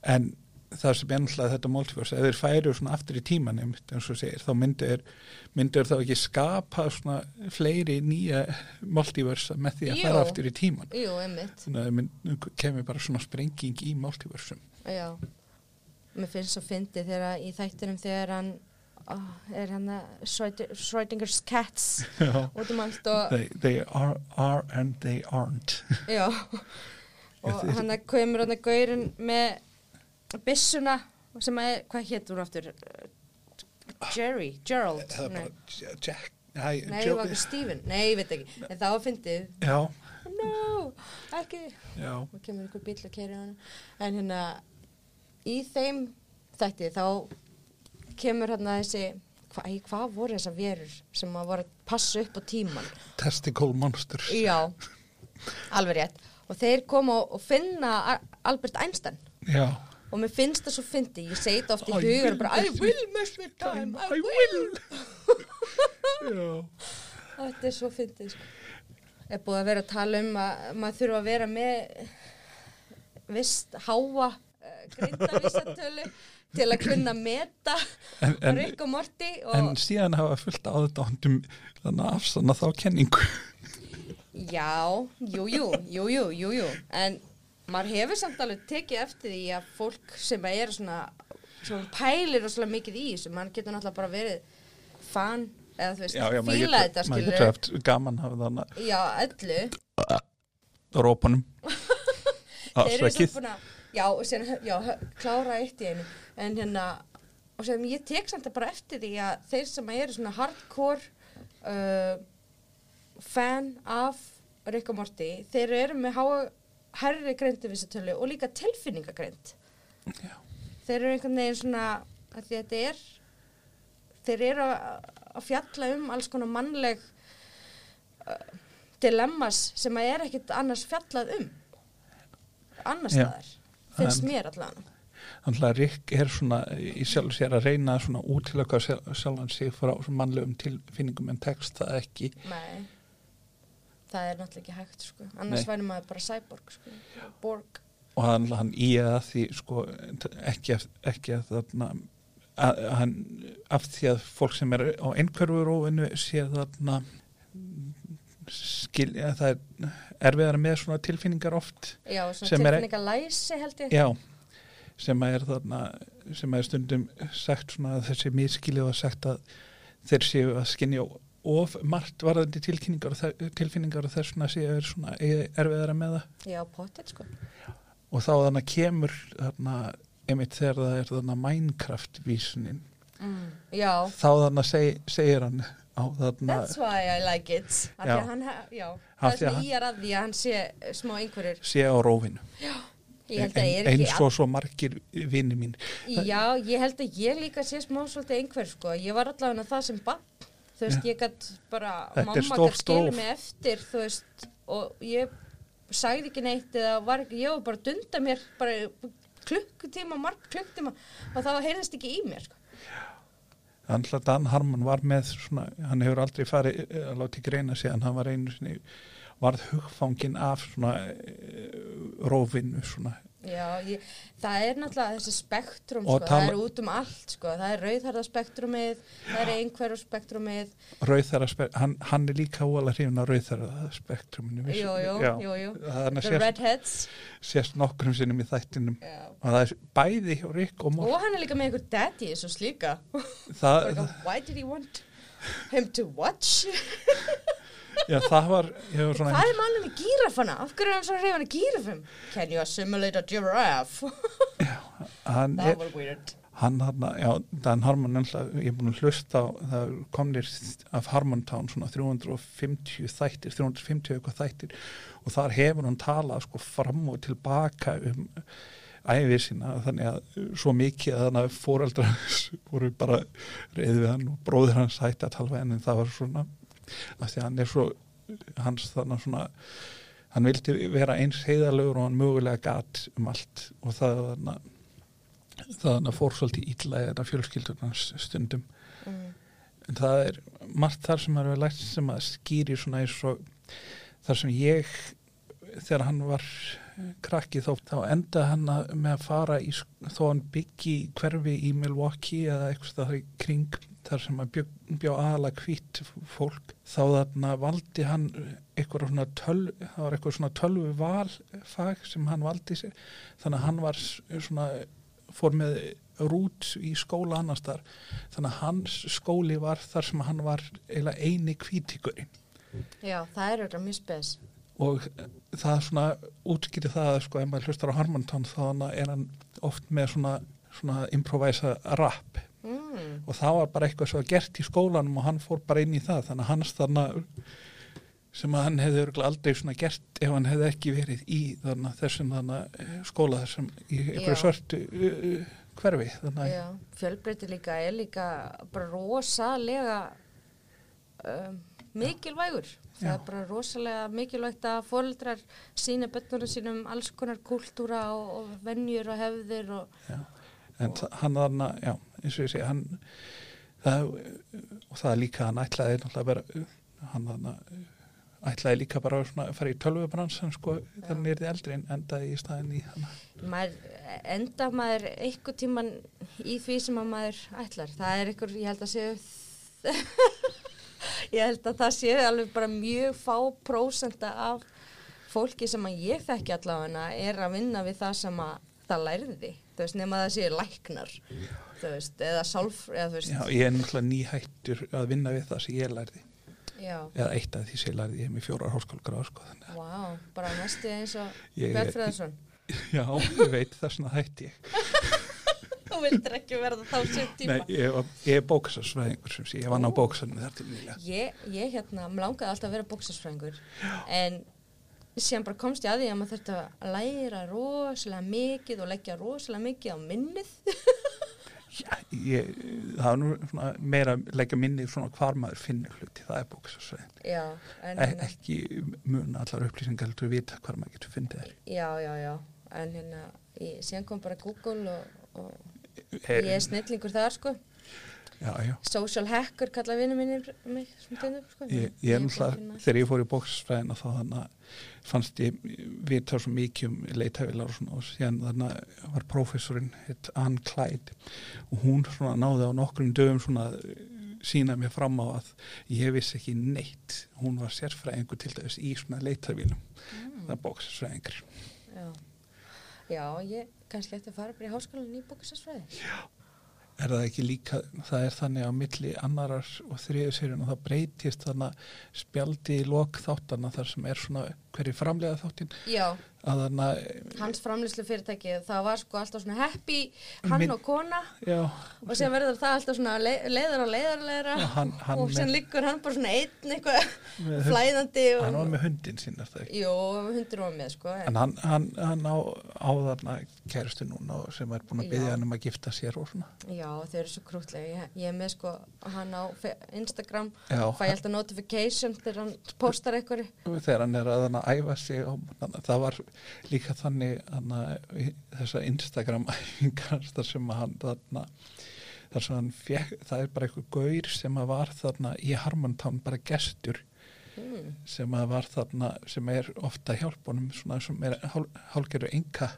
en það sem náttúrulega þetta multiverse, ef þeir færu svona aftur í tíman eins og segir, þá myndir myndir þá ekki skapa svona fleiri nýja multiverse með því að fara aftur í tíman jú, einmitt. þannig að kemur bara svona sprenging í multiversum Já. Mér finnst svo fyndið þegar í þættinum þegar hann er hann að Schrödinger's Cats út um allt og They, they are, are and they aren't. Já, og er- hann að komur hann að gaurin með byssuna sem að, hvað hétt hún aftur? Jerry, Gerald, er nei, Jack Æ, nei, Joe- Steven, nei, ég veit ekki, en það var fyndið, Já, no, ekki, og kemur einhver bíl að kæra hann, en hérna, í þeim þætti þá kemur hann að þessi, hva, hvað voru þessar verur sem að voru að passa upp á tíman? testicle monsters. Já, alveg rétt, og þeir koma og, finna Albert Einstein, Já, og mér finnst það svo fyndi ég segi þetta oft í hugur bara, I will miss my time, I, will. þetta er svo fyndið sko. er búið að vera að tala um að maður þurfa að vera með vist háa uh, greindavísatölu til að kunna meta En- en- Rick og Morty En og síðan hafa fullt aðdándum þannig að afsanna þá kenningu. Já, jú, jú, jú, jú, jú, jú. En maður hefur samt alveg tekið eftir því að fólk sem er svona, svona pælir og svona mikið í þessu, mann getur náttúrulega bara verið fan eða þú veist, maður fíla getur- þetta maður skilur getur haft gaman hafa þannig já, öllu. að rópunum þeir eru svo afsakið búin að já, og síðan, já, klára eitt í einu. En hérna og sem ég tek samt bara eftir því að þeir sem eru svona hardcore uh, fan af Rick og Morty þeir eru með herri greindivísatölu og líka tilfinningagreind. Þeir eru einhvern veginn svona að því að þetta er þeir eru að, að fjalla um alls konar mannleg uh, dilemmas sem að er ekkit annars fjallað um. Annars Já. staðar finnst En- mér allan Þannig að Rick er svona í sjálf sér að reyna svona útilöka sjálfan sig frá mannlegum tilfinningum en tekst það ekki Nei. það er náttúrulega ekki hægt sko. annars Nei. væri maður bara cyborg sko. borg og hann, hann í að því sko ekki ekki að þarna að, að hann af því að fólk sem er á einhverfurófinu sé þarna skilja það er erfiðara með svona tilfinningar oft já, svona Sem er- tilfinningalæsi held ég. Já sem að er þarna sem að er stundum sagt svona að þessi miskilið og sagt að þeir séu að skinja of margt varðandi tilfinningar og þess vegna séu er svona erfiðara með það. Já, pottet sko. Og þá þannig kemur þarna einmitt þegar það er þarna Minecraft vísunin. Mm. já, þá þannig seg, segir hann á þarna that's why I like it Já. hann, ha- já, það er svona í að því að hann sé eh, smá einhverjur sé á rófinu er En- eins og svo margir vinni mín Já, ég held að ég líka sé smá svolítið einhver sko. Ég var allavega það sem bann. Þú veist, ég gætt bara, Þetta mamma gætt skilja mig eftir, þú veist, og ég sagði ekki neitt eða var ekki, ég var bara dunda mér bara klukkutíma, marg klukkutíma og það heyrðist ekki í mér, sko. Að Dan Harmon var með svona, hann hefur aldrei farið eh, að láta í greina en hann var einu sinni varð hugfangin af svona uh, rófinu svona Já, ég, það er náttúrulega þessi spektrum, Og sko, það er út um allt, sko, það er rauðharða spektrumið, það er einhverju spektrumið, rauðþara spektrum, hann, hann er líka óalega hrifin að rauðþara spektruminu viss- jú, jú, Já, jú, jú, the sést, redheads, sést nokkrum sinnum í þættinum. Já. og það er bæði hjá Rick og Morty. Og hann er líka með einhver daddy svo slíka. Why did he want him to watch? já, það var, ég var svona Hvað er málum með gírafana? Af hverju er hann svo reyðan að gírafum? Can you assimilate a giraffe? hann That er, was weird. hann hann, já, Dan Harmon alltaf, ég er búin að hlusta á það komnir af Harmontown svona 350 þættir 350 eitthvað þættir og þar hefur hann talað sko fram og tilbaka um æfið sína þannig að svo mikið að þannig að fóreldrar hans voru bara reyði við hann og bróðir hans hætti að tala hann en það var svona að því að hann er svo hans þannig svona hann vildi vera eins heiðalögur og hann mögulega gat um allt og það þarna það þarna fór svolítið illa í þetta fjölskyldunars stundum mm. en það er margt þar sem maður hefur lært sem að skýri svona eins og þar sem ég þegar hann var krakki þá, þá endaði hann með að fara í, þó hann byggi hverfi í Milwaukee eða eitthvað kring þar sem að bjó, bjó aðalega hvitt fólk þá þarna valdi hann eitthvað svona tölv það var eitthvað svona tölvu valfag sem hann valdi sér. Þannig að hann var svona fór með rút í skóla annars þar þannig að hans skóli var þar sem hann var eini kvítíkurinn Já, það er auðvitað mjög spes. Og það svona útskýri það að sko ef maður hlustar á Harmontown þá er hann oft með svona, svona improvisa rap Mm. og það var bara eitthvað svo gert í skólanum og hann fór bara inn í það þannig að hans þarna sem að hann hefði aldrei svona gert ef hann hefði ekki verið í þarna þessum þarna eh, skóla þessum í Já. svörtu hverfi þannig að Já, fjölbreyti líka er líka bara rosalega um, mikilvægur. Það er bara rosalega mikilvægt að fóreldrar sína bönnunum sínum alls konar kúltúra og, og venjur og hefðir og en þa- hann þarna, já, eins og ég segi, hann, það, og það er líka, hann ætlaði náttúrulega vera, hann þarna, ætlaði líka bara að fara í tölvubransan, sko, þannig er þið eldri en endaði í staðin í maður enda maður einhver tíman í því sem að maður ætlar. Það er einhver, ég held að séu ég held að það séu alveg bara mjög fá prósenda af fólki sem að ég þekki allavega er að vinna við það sem að það lærði. Þú veist, nema það séu læknar, þú veist, eða sálf, eða veist, Já, ég er náttúrulega nýhættur að vinna við það sem ég lærði, já, eða eitt af því sem ég lærði, ég er með fjórar háskólgráð, sko, vá, bara næstu eins og Björn Freðarsson. já, ég veit það svona hætti ég. Þú vildir ekki verða þá sem tíma. Nei, ég, ég er bókasarsfræðingur sem sé, ég vann á bókasarnu þar til nýlega. Ég, ég hérna, mér langaði alltaf að vera bóksarsfræðingur en síðan bara komst ég að því að maður þurfti að læra rosalega mikið og leggja rosalega mikið á minnið. Já, ég, það er nú svona meira að leggja minni svona hvar maður finnur hluti, það er bókasarsfræðin. já, en, E ekki mun allar upplýsingar heldur að vita hvar maður getur fundið þær. já, já, já, en hérna, ég, síðan kom bara Google og, og ég er snillingur þar, sko. já, já. Social hacker kalla vinnu mínir mig, tennum, sko. Ég, ég er náttúrulega, þegar ég fór í bóksfræðina þá þannig að fannst ég vita svo mikið um leitavilar og svona og síðan þannig að var prófessorinn hitt Ann Clyde og hún svona náði á nokkrum dögum svona sína mér fram á að ég vissi ekki neitt hún var sérfræðingur til dæmis í svona leitavilum Mm. það bóksfræðingur Já, já, ég kannski eftir að fara bara í háskólan í bóksarsfræði. er það ekki líka, það er þannig á milli annarar og þriðu sérjun og það breytist þannig spjaldi í lok þáttana þar sem er svona hverju framlega þáttin Já, að þannig að hans framlýslu fyrirtæki það var sko alltaf svona happy hann Minn- og kona. Já, og sem verður það alltaf svona le leiðar og leiðarleira Já, hann- hann og sem liggur hann bara svona einn eitthvað flæðandi hann var og með hundin sín jú, hundur var með sko en hann, hann, hann á, á þarna kærustu núna og sem er búin að byggja hann um að gifta sér og svona. Já, þau eru svo krútlega ég, ég er með sko hann á Instagram. Já, fæ ég alltaf notification þegar hann postar eitthvað þegar hann er að að æfa sig á, það var líka þannig hann að þessa Instagram æfingar þar sem hann þarna þar sem hann fekk, það er bara eitthvað gaur sem að var þarna í Harmontown bara gestur mm, sem að var þarna sem er ofta hjálpunum svona sem er hál, hálgeru enga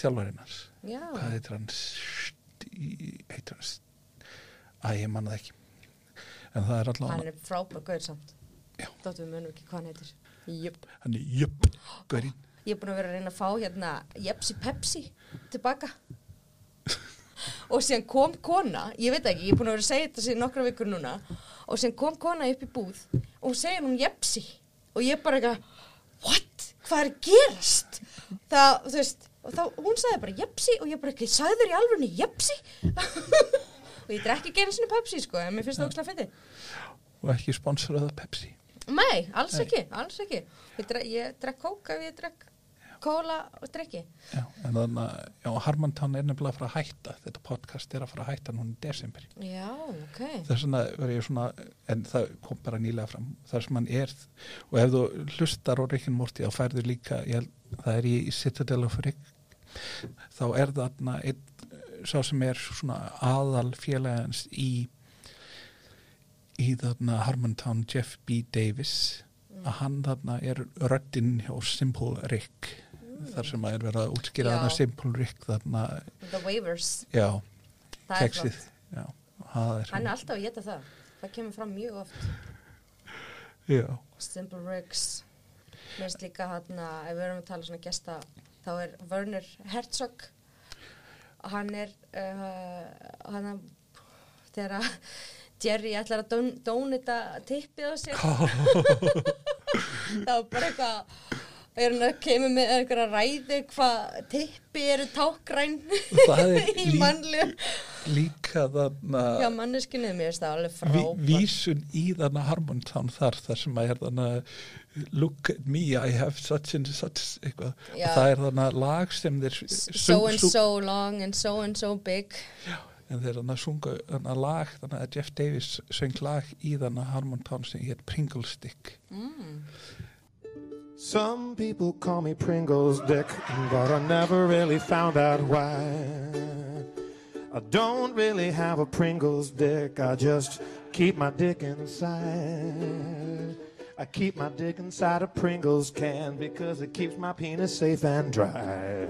þjálfarinnars já, hvað heitir hann? Heitir hann að ég manna það ekki. En það er hann allavega er frábær gaur samt. Þáttu við munum ekki hvað hann heitir Jöp. hann er jöpp, gaurinn Ég er búin að vera að reyna að fá hérna Jepsi Pepsi tilbaka og síðan kom kona, ég veit ekki, ég er búin að vera að segja þetta síðan nokkra vikur núna og síðan kom kona upp í búð og hún segir hún Jepsi og ég bara eitthvað, what? Hvað er gerast? Það, þú veist, og þá, hún sagði bara Jepsi og ég bara ekki, sagði þér í alvörni Jepsi? og ég drekki ekki einu sinni Pepsi sko, en mér finnst það ógslag að fyndi. og ekki sponsorað af Pepsi Nei, alls Nei. ekki, alls ekki. Ég, drek, ég drekk kók ef ég drekk kóla og drikki. Já, en þannig að, já, Harmontown er nefnilega að fara að hætta, þetta podcast er að fara að hætta núna í desember. Já, ok. Þess vegna verður ég svona, en það kom bara nýlega fram, þar sem hann er, og ef þú hlustar á Rick and Morty, þá færður líka, ég það er í Citadel of Rick, þá er þarna einn, sá sem er svona aðal félagans í, í þarna Harmontown, Jeff B. Davis, að hann þarna er röddinn hjá Simple Rick, þar sem að er verið að útskýra þarna Simple Rick, þarna, The waivers. já, Það er keksið, flott. já, er Hann er alltaf að geta það. Það kemur fram mjög oft. já. Simple Rigs. Mér finnst líka hann að, ef við erum að tala svona gesta, þá er Werner Herzog. Hann er, uh, hann að, þegar að Jerry ætlar að dón, dónita tippið á sig. það var bara eitthvað, er hann að kemur með einhverja ræði hvað tippi eru tákgræn Það er í mannlegum. líka þarna Já, manneskinu, mér finnst það alveg frábært. vísun í þarna Harmontown þar þar sem að er þarna look at me, I have such and such eitthvað, Já. og það er þarna lag sem þeir So and so long and so and so big. En þeir þarna sunga þarna lag, þarna að Jeff Davis söng lag í þarna Harmontown sem hér Pringle Stick Mm. Some people call me Pringles Dick, but I never really found out why. I don't really have a Pringles dick, I just keep my dick inside. I keep my dick inside a Pringles can because it keeps my penis safe and dry.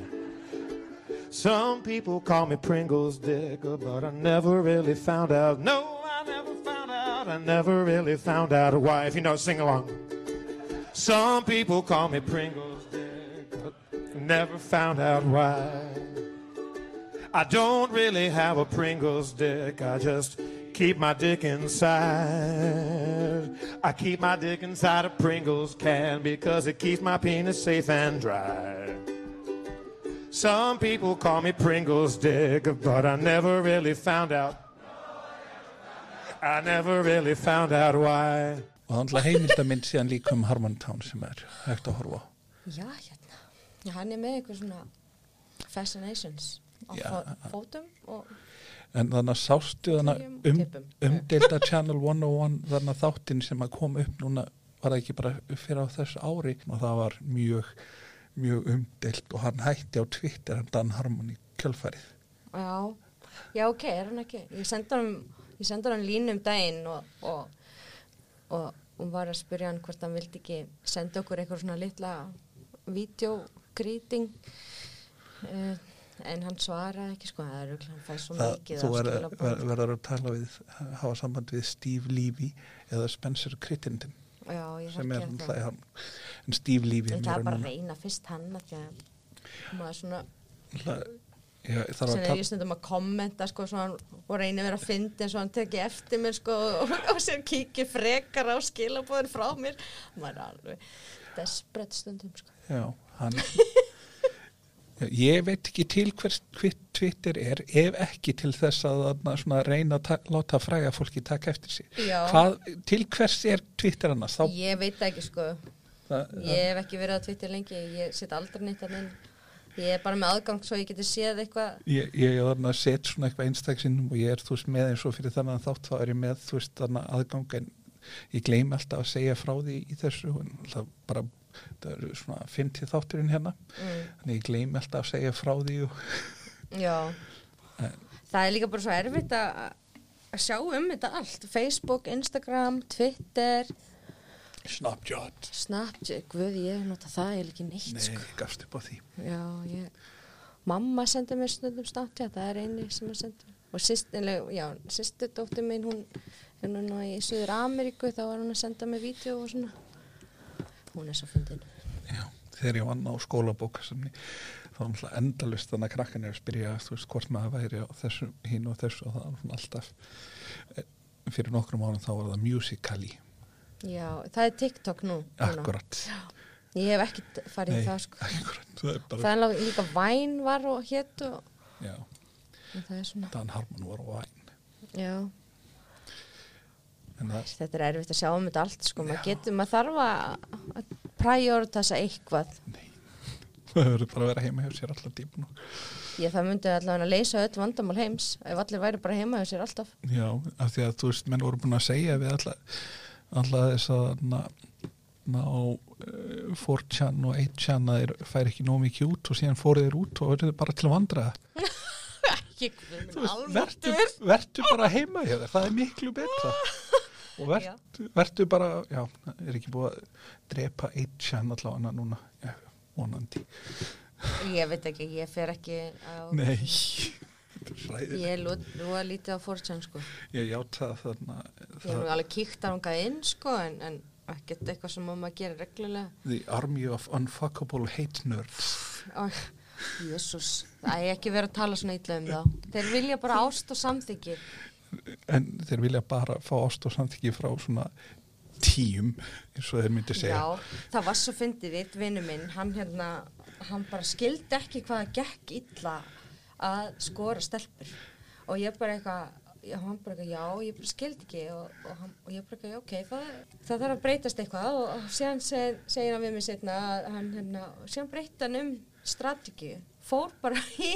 Some people call me Pringles Dick, but I never really found out. No, I never found out. I never really found out why. If you know, sing along. Some people call me Pringles Dick, but never found out why. I don't really have a Pringles dick, I just keep my dick inside. I keep my dick inside a Pringles can because it keeps my penis safe and dry. Some people call me Pringles dick, but I never really found out. I never really found out why. og það er alltaf heimildamind síðan líka um Harmontown sem er hægt að horfa Já, hérna. Já, hann er með eitthvað svona fascinations á Já. fó- fótum og en þannig að sástu þannig um, tippum. umdelda Channel 101 þannig að þáttin sem að kom upp núna var ekki bara fyrir á þessu ári og það var mjög mjög umdelt og hann hætti á Twitter hann Dan Harmon í kjölfarið. Já, já, ok, er hann ekki? Ég sendi hann, hann línu um daginn og, og, og hún var að spyrja hann hvort hann vildi ekki senda okkur eitthvað svona litla videogreeting uh, en hann svaraði ekki sko, það er örugglega, hann fæ svo mikið þú verður að tala við hafa samband við Steve Levy eða Spencer Crittenden já, þarf sem er það í hann en Steve Levy ég er meira bara að reyna fyrst hann maður svona þarf sem er ég stundum að kommenta sko, hann, og reyna vera að fyndi eins og hann teki eftir mér sko, og, og sér kíkir frekar á skilabóðin frá mér maður er alveg desperate stundum sko. Já, hann Ég veit ekki til hvers hver Twitter er ef ekki til þess að svona reyna að ta láta fræga fólki taka eftir. Hvað, til hvers er Twitter annars? Þá, ég veit ekki sko það, ég hef ekki verið á Twitter lengi ég set aldrei neitt að inn ég er bara með aðgang svo ég geti séð eitthvað ég, er þarna að set svona eitthvað einstaksinnum og ég er þú veist með eins og fyrir þannig þátt þá er ég með þú veist þarna aðgang en ég gleymi alltaf að segja frá því í þessu og bara það eru svona fyndið þátturinn hérna. Mm, þannig ég gleymi alltaf að segja frá því og já. En- það er líka bara svo erfitt að að sjá um þetta allt. Facebook, Instagram, Twitter. Snapchat. Snapchat, guð ég nota það ég ekki neitt Nei, sko. ég gafst upp á því. Já, ég, mamma sendi mér stundum Snapchat, það er eini sem að sendi. Og sýstileg, já, sýstir dóttir mín hún er núna í Suður Ameríku þá var hún að senda mér vídeo og svona hún er svo fyndin Já, þegar ég vann á skólabókasamni þá var náttúrulega endalust þannig að krakkan er að spyrja þú veist hvort maður væri á þessu hinn og þessu og það var alltaf eh, fyrir nokkrum árum þá var það Musical.ly Já, það er TikTok nú akkurat. Ég hef ekki farið Nei, það sko. akkurat, það er bara er lá- líka væn var og hétt og já, Dan Harmon var á væn. Já Þetta er erfitt að sjá um þetta allt sko, maður getur, maður þarf að prioritasa eitthvað. Nei. Það verður bara að vera heima hjá sér alltaf tíma nú. Ég það myndi allavega að leysa öll vandamál heims ef allir væri bara heima hjá sér alltaf. Já, af því að þú veist, menn voru búin að segja við alltaf, alltaf þess að na, na, á uh, 4chan og 8chan að þeir færi ekki nóg mikið út og síðan fóru þeir út og verður bara til að vandra. Vertu bara heima hjá þér, það er miklu betra og vertu, vertu bara já, er ekki búið að drepa 8chan allavega núna já, vonandi, Ég veit ekki, ég fer ekki á... nei þetta er hræðilegt. Ég lú- lú að lítið á fórtján, sko. ég játa þarna Ég það, nú alveg kíkt á hangað inn, sko, en, en ekkert eitthvað sem maður gerir reglulega. the army of unfuckable hate nerds Ó, Jésús, það er ekki verið að tala svona illa um þá. Þeir vilja bara ást og samþyggi. En þeir vilja bara fá ást og samþyggi frá svona tíum eins og þeir myndi segja. Já, það var svo fyndið eitt vinnu minn, hann hérna, hann bara skildi ekki hvað það gekk illa að skora stelpur. Og ég bara eitthvað, já, hann bara eitthvað, já, ég skildi ekki og, og, hann, og ég bara já, ok, það, það þarf að breytast eitthvað. Og, og síðan seg, segir hann við mig setna að hann hérna, síðan breytti hann um strategíu, fór bara í,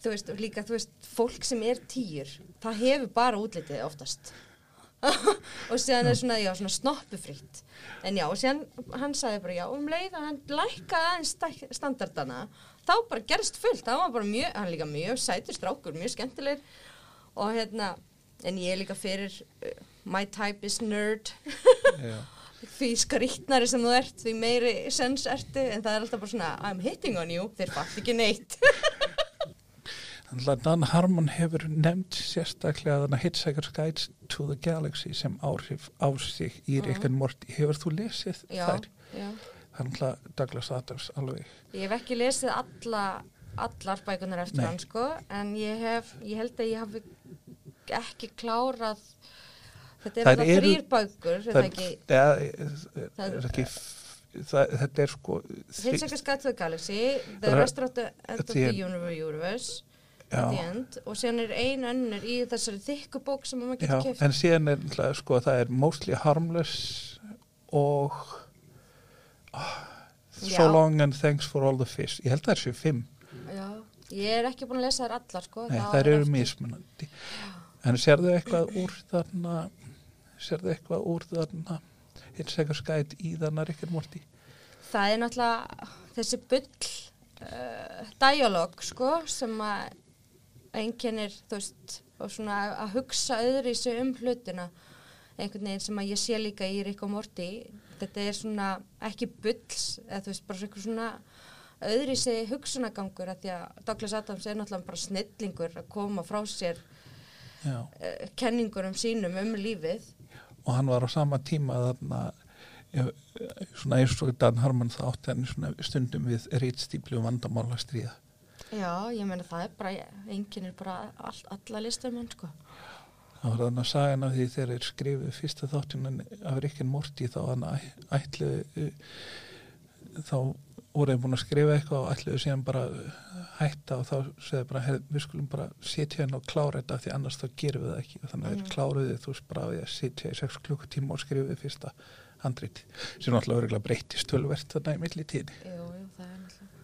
þú veist, og líka, þú veist, fólk sem er týr, það hefur bara útlitið oftast. Og síðan er svona, já, svona snoppufritt en já, og síðan hann sagði bara já, um leið að hann lækkaði aðeins standardana, þá bara gerst fullt. Það var bara mjög, hann líka mjög sætur strákur, mjög skemmtilegir. Og hérna, en ég líka fyrir uh, my type is nerd. Því skrýtnari sem þú ert, því meiri sens ertu, en það er alltaf bara svona I'm hitting on you, þeir fatt ekki neitt Þannig að Dan Harmon hefur nefnt sérstaklega þannig Hitchhiker's Guide to the Galaxy sem áhrif á sig í Rick and Morty. Hefur þú lesið já, þær? já Þannig að Douglas Adams alveg. Ég hef ekki lesið alla, allar bækunar eftir Nei. hann sko, en ég hef, ég held að ég hafi ekki klárað, þetta er það þrýr bækur, er það ekki, Það er ekki, það, þetta er sko, Hitchhiker's Guide to the Galaxy, The er- Restaurant at the. Universe, End, og síðan er ein önnur í þessari þykku bók sem maður getur keft. en síðan er sko, það er mostly harmless og ah, so Já. long and thanks for all the fish. Ég held að það er sér fimm. Já, ég er ekki búin að lesa þær allar sko. Nei, það er eru mismunandi. En sérðu eitthvað úr þarna, sérðu eitthvað úr þarna, Hitchhiker's Guide í þarna Rick and Morty? Það er náttúrulega þessi bull uh, dialog sko sem að einkennir þú veist og svona að hugsa öðru í sig um hlutina. Einhvern veginn sem að ég sé líka í Rick og Morty. Þetta er svona ekki bulls eða þú veist bara svona öðru í sig hugsunagangur að því að Douglas Adams er náttúrulega bara snillingur að koma frá sér uh, kenningunum sínum um lífið. Og hann var á sama tíma þarna, já, svona eins og Dan átti hann svona stundum við rítstýplu og vandamála stríða. Já, ég meina það er bara einkennir bara all, alla listum hann sko. Það var þannig að sagan af því þegar þeir skrifuðu fyrsta þáttunan af Rick and Morty þá hann ætluðu þá voru þeir búin að skrifa eitthvað og ætluðu síðan bara hætta og þá segðu bara hey, við skulum bara sitja hérna og klára þetta því annars þá gerum við það ekki. Og þannig að Mhm. þeir kláruðu þú við að sitja í sex klukkutíma og skrifuðu fyrsta handrit sem náttúrulega breytist tölvert þarna í milli tíni Jú, jú, það er náttúrulega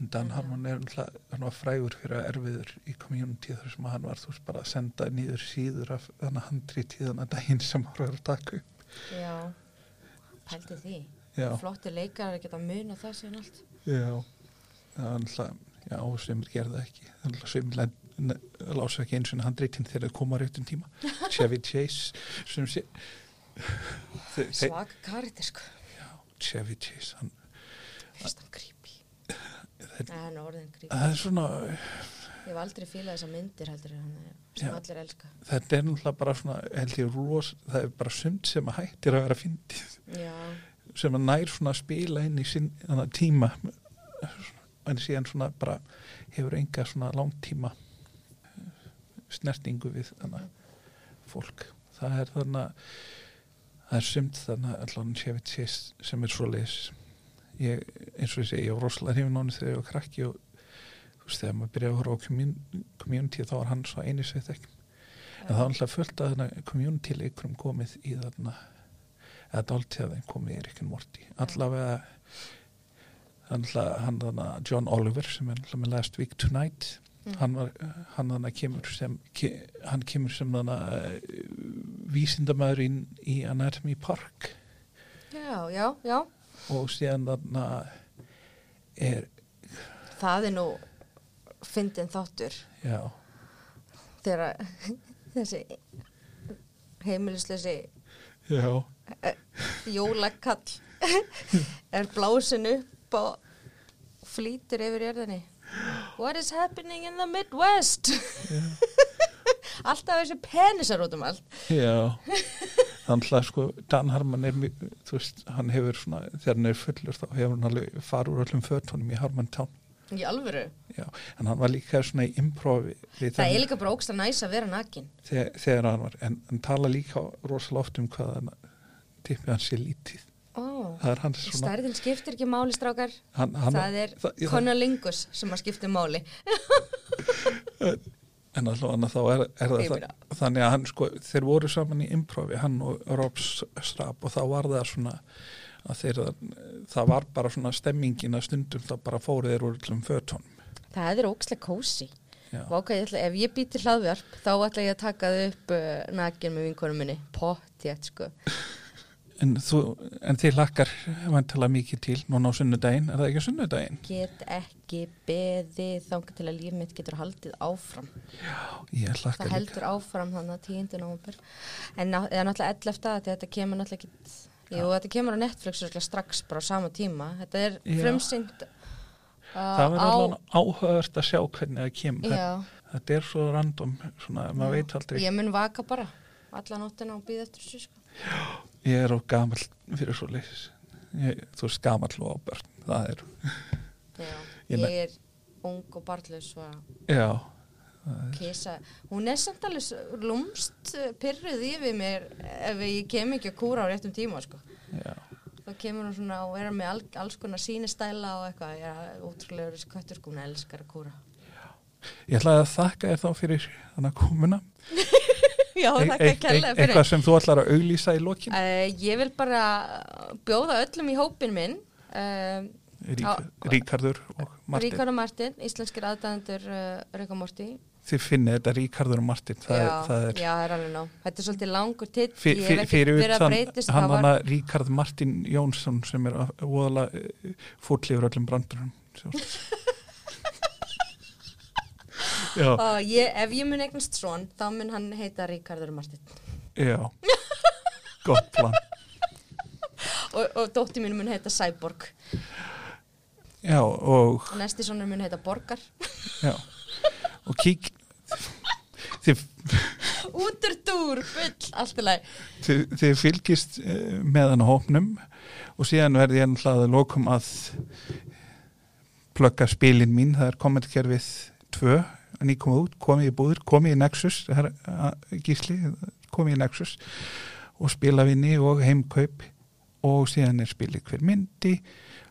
en Dan. Harmon er náttúrulega frægur fyrir að erfiður í community þar sem að hann var þú veist bara að senda nýður síður af þannig handrit í þannig daginn sem hann var að taka upp Já, pældi því Já. Flottir leikar að geta muna það síðan allt Já, það var náttúrulega, já, sem gerði það ekki. Það var náttúrulega sem lása ekki eins og handreitin þegar það koma á réttum tíma. Chevy Chase, sem sé, Svaka karakter sko já, Chevy Chase, hann, Fyrst hann creepy það, er svona, Ég hef aldrei fílað þessar myndir heldur sem Já. allir elska. Þetta er náttúrulega bara svona, ros, það er bara sumt sem að hættir að vera fyndið, Já, sem að nær svona að spila inn í þannig tíma, en síðan svona bara hefur enga svona langtíma snertingu við þannig fólk. Það er þannig að það er sumt þannig að allan Chevy Chase sem er svo leis ég, eins og ég segi, ég var rosalega hrifin á henni þegar ég var krakki og þú veist, þegar maður byrjaði að horfa á commun- community þá var hann svo eini sveit ekki en það var alltaf fullt að þarna community leikurum komið í þarna eða dáltíðaðin komið í Rick and Morty. Allavega hann hann hann John Oliver sem er náttúrulega með Last Week Tonight. Hann var hann hann kemur sem ke, hann kemur sem hann uh, vísindamæður í, í Anatomy Park. Já, já, já. Og síðan hann er Það er nú fyndin þáttur. Já, þegar þessi heimilisleysi já, jólakall er blásin upp og flýtur yfir jörðinni. What is happening in the Midwest? Alltaf þessi penisar út um allt. Já þannig að sko Dan Harman er þú veist, hann hefur svona þegar hann er fullur þá hefur hann alveg farið úr öllum fötunum í Harman Town í alvöru. já, en hann var líka svona í improvi Það þann- er líka bara ógst að næs að vera nakin. þegar, þegar hann var en hann tala líka rosalega oft um hvað hann tippið hans sé lítið svona stærðin skiptir ekki máli strákar. hann, hann, það er konalingus sem að skipta máli. en allavega þá er, er það, Ég það þannig að hann sko, þeir voru saman í improvi hann og Rob Strapp og þá var það svona að þeir, það var bara svona stemmingin að stundum þá bara fóru þeir úr öllum fötunum Það er ógslega kósi. Ég ef ég býti hlaðvarp, þá ætla ég að taka þau upp uh, nakin með vinkonum minni. Pottjætt, sko. En, þú, en þið lakkar vantilega mikið til núna á sunnudaginn, er það ekki á sunnudaginn? Get ekki beðið þangað til að líf mitt getur haldið áfram. Ég hlakka Það líka heldur áfram þannig að 10. november. En ná- eða náttúrulega 11. að þetta kemur náttúrulega ekki, jú, þetta kemur á Netflix strax bara á sama tíma. Þetta er Já. frumsynd uh, Það verður alveg áhugavert að sjá hvernig það kemur Já, þetta er svo random svona, maður veit aldrei ég mun vaka bara alla nóttina og býða eftir þessu, sko. Ég er of gamall fyrir svo leiðis þú veist gamall og á börn það er, Já, Ég ég er ung og að já. kisa. Hún er samt alveg uh, pyrruð yfir mér ef ég kem ekki að kúra á réttum tíma, sko. já, þá kemur hún svona og er með all, alls konar sínistæla og eitthvað, já, ótrúlega þessi köttur sko, hún elskar að kúra. ég ætlaði að þakka þér þá fyrir þannig að komuna Já, E- e- e- eitthvað sem þú ætlar að auglýsa í lokin? Uh, ég vil bara bjóða öllum í hópin minn, uh, á- Ríkardur og Martin Ríkard og Martin, íslenskir aðdæðendur uh, Rík og Morti. þið finnið þetta Ríkardur og Martin það, já, það er já, það er alveg nóg. Þetta er svolítið langur titt, fyrir utan hann hana Ríkard Martin Jónsson sem er óðalega fúll yfir öllum brandurum Ó, ég, ef ég mun eignast svon, þá mun hann heita Ríkardur Martin. já gott plan Og, og dóttir mín mun heita Cyborg. já og Og næsti svonur mun heita Borgar. já og kík þið, Útur dúr, bull, allt í lagi. þið, þið fylgist eh, með hann á hópnum og síðan verði ég að lokum að plugga spilin mín, það er kommentkerfið 2, en ég komið út komið í búður, komið í Nexus her, gísli, komið í Nexus og spilavinni og heimkaup og síðan er spilið hver myndi.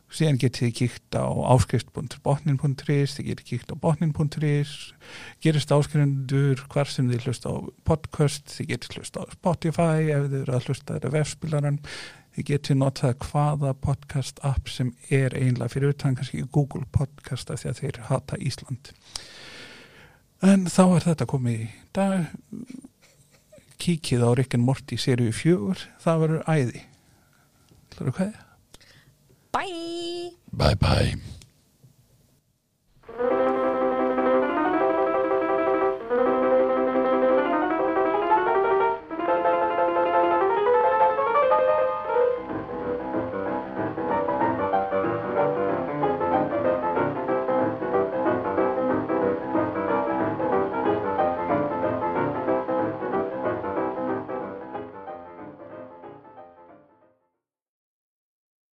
Síðan getið þið kíkt á áskrift.botnin.is þið getið kíkt á botnin.is gerist áskrifundur hvar sem þið hlusta á podcast þið getið hlusta á Spotify ef þið eru að hlusta á vefspilaran þið getið notað hvaða podcast app sem er einlega fyrir utan kannski Google podcast af því að þeir hata Ísland en þá er þetta komið í dag kíkið á Rick and Morty seríu fjögur það verður æði Það eru hvað? Bye! Bye bye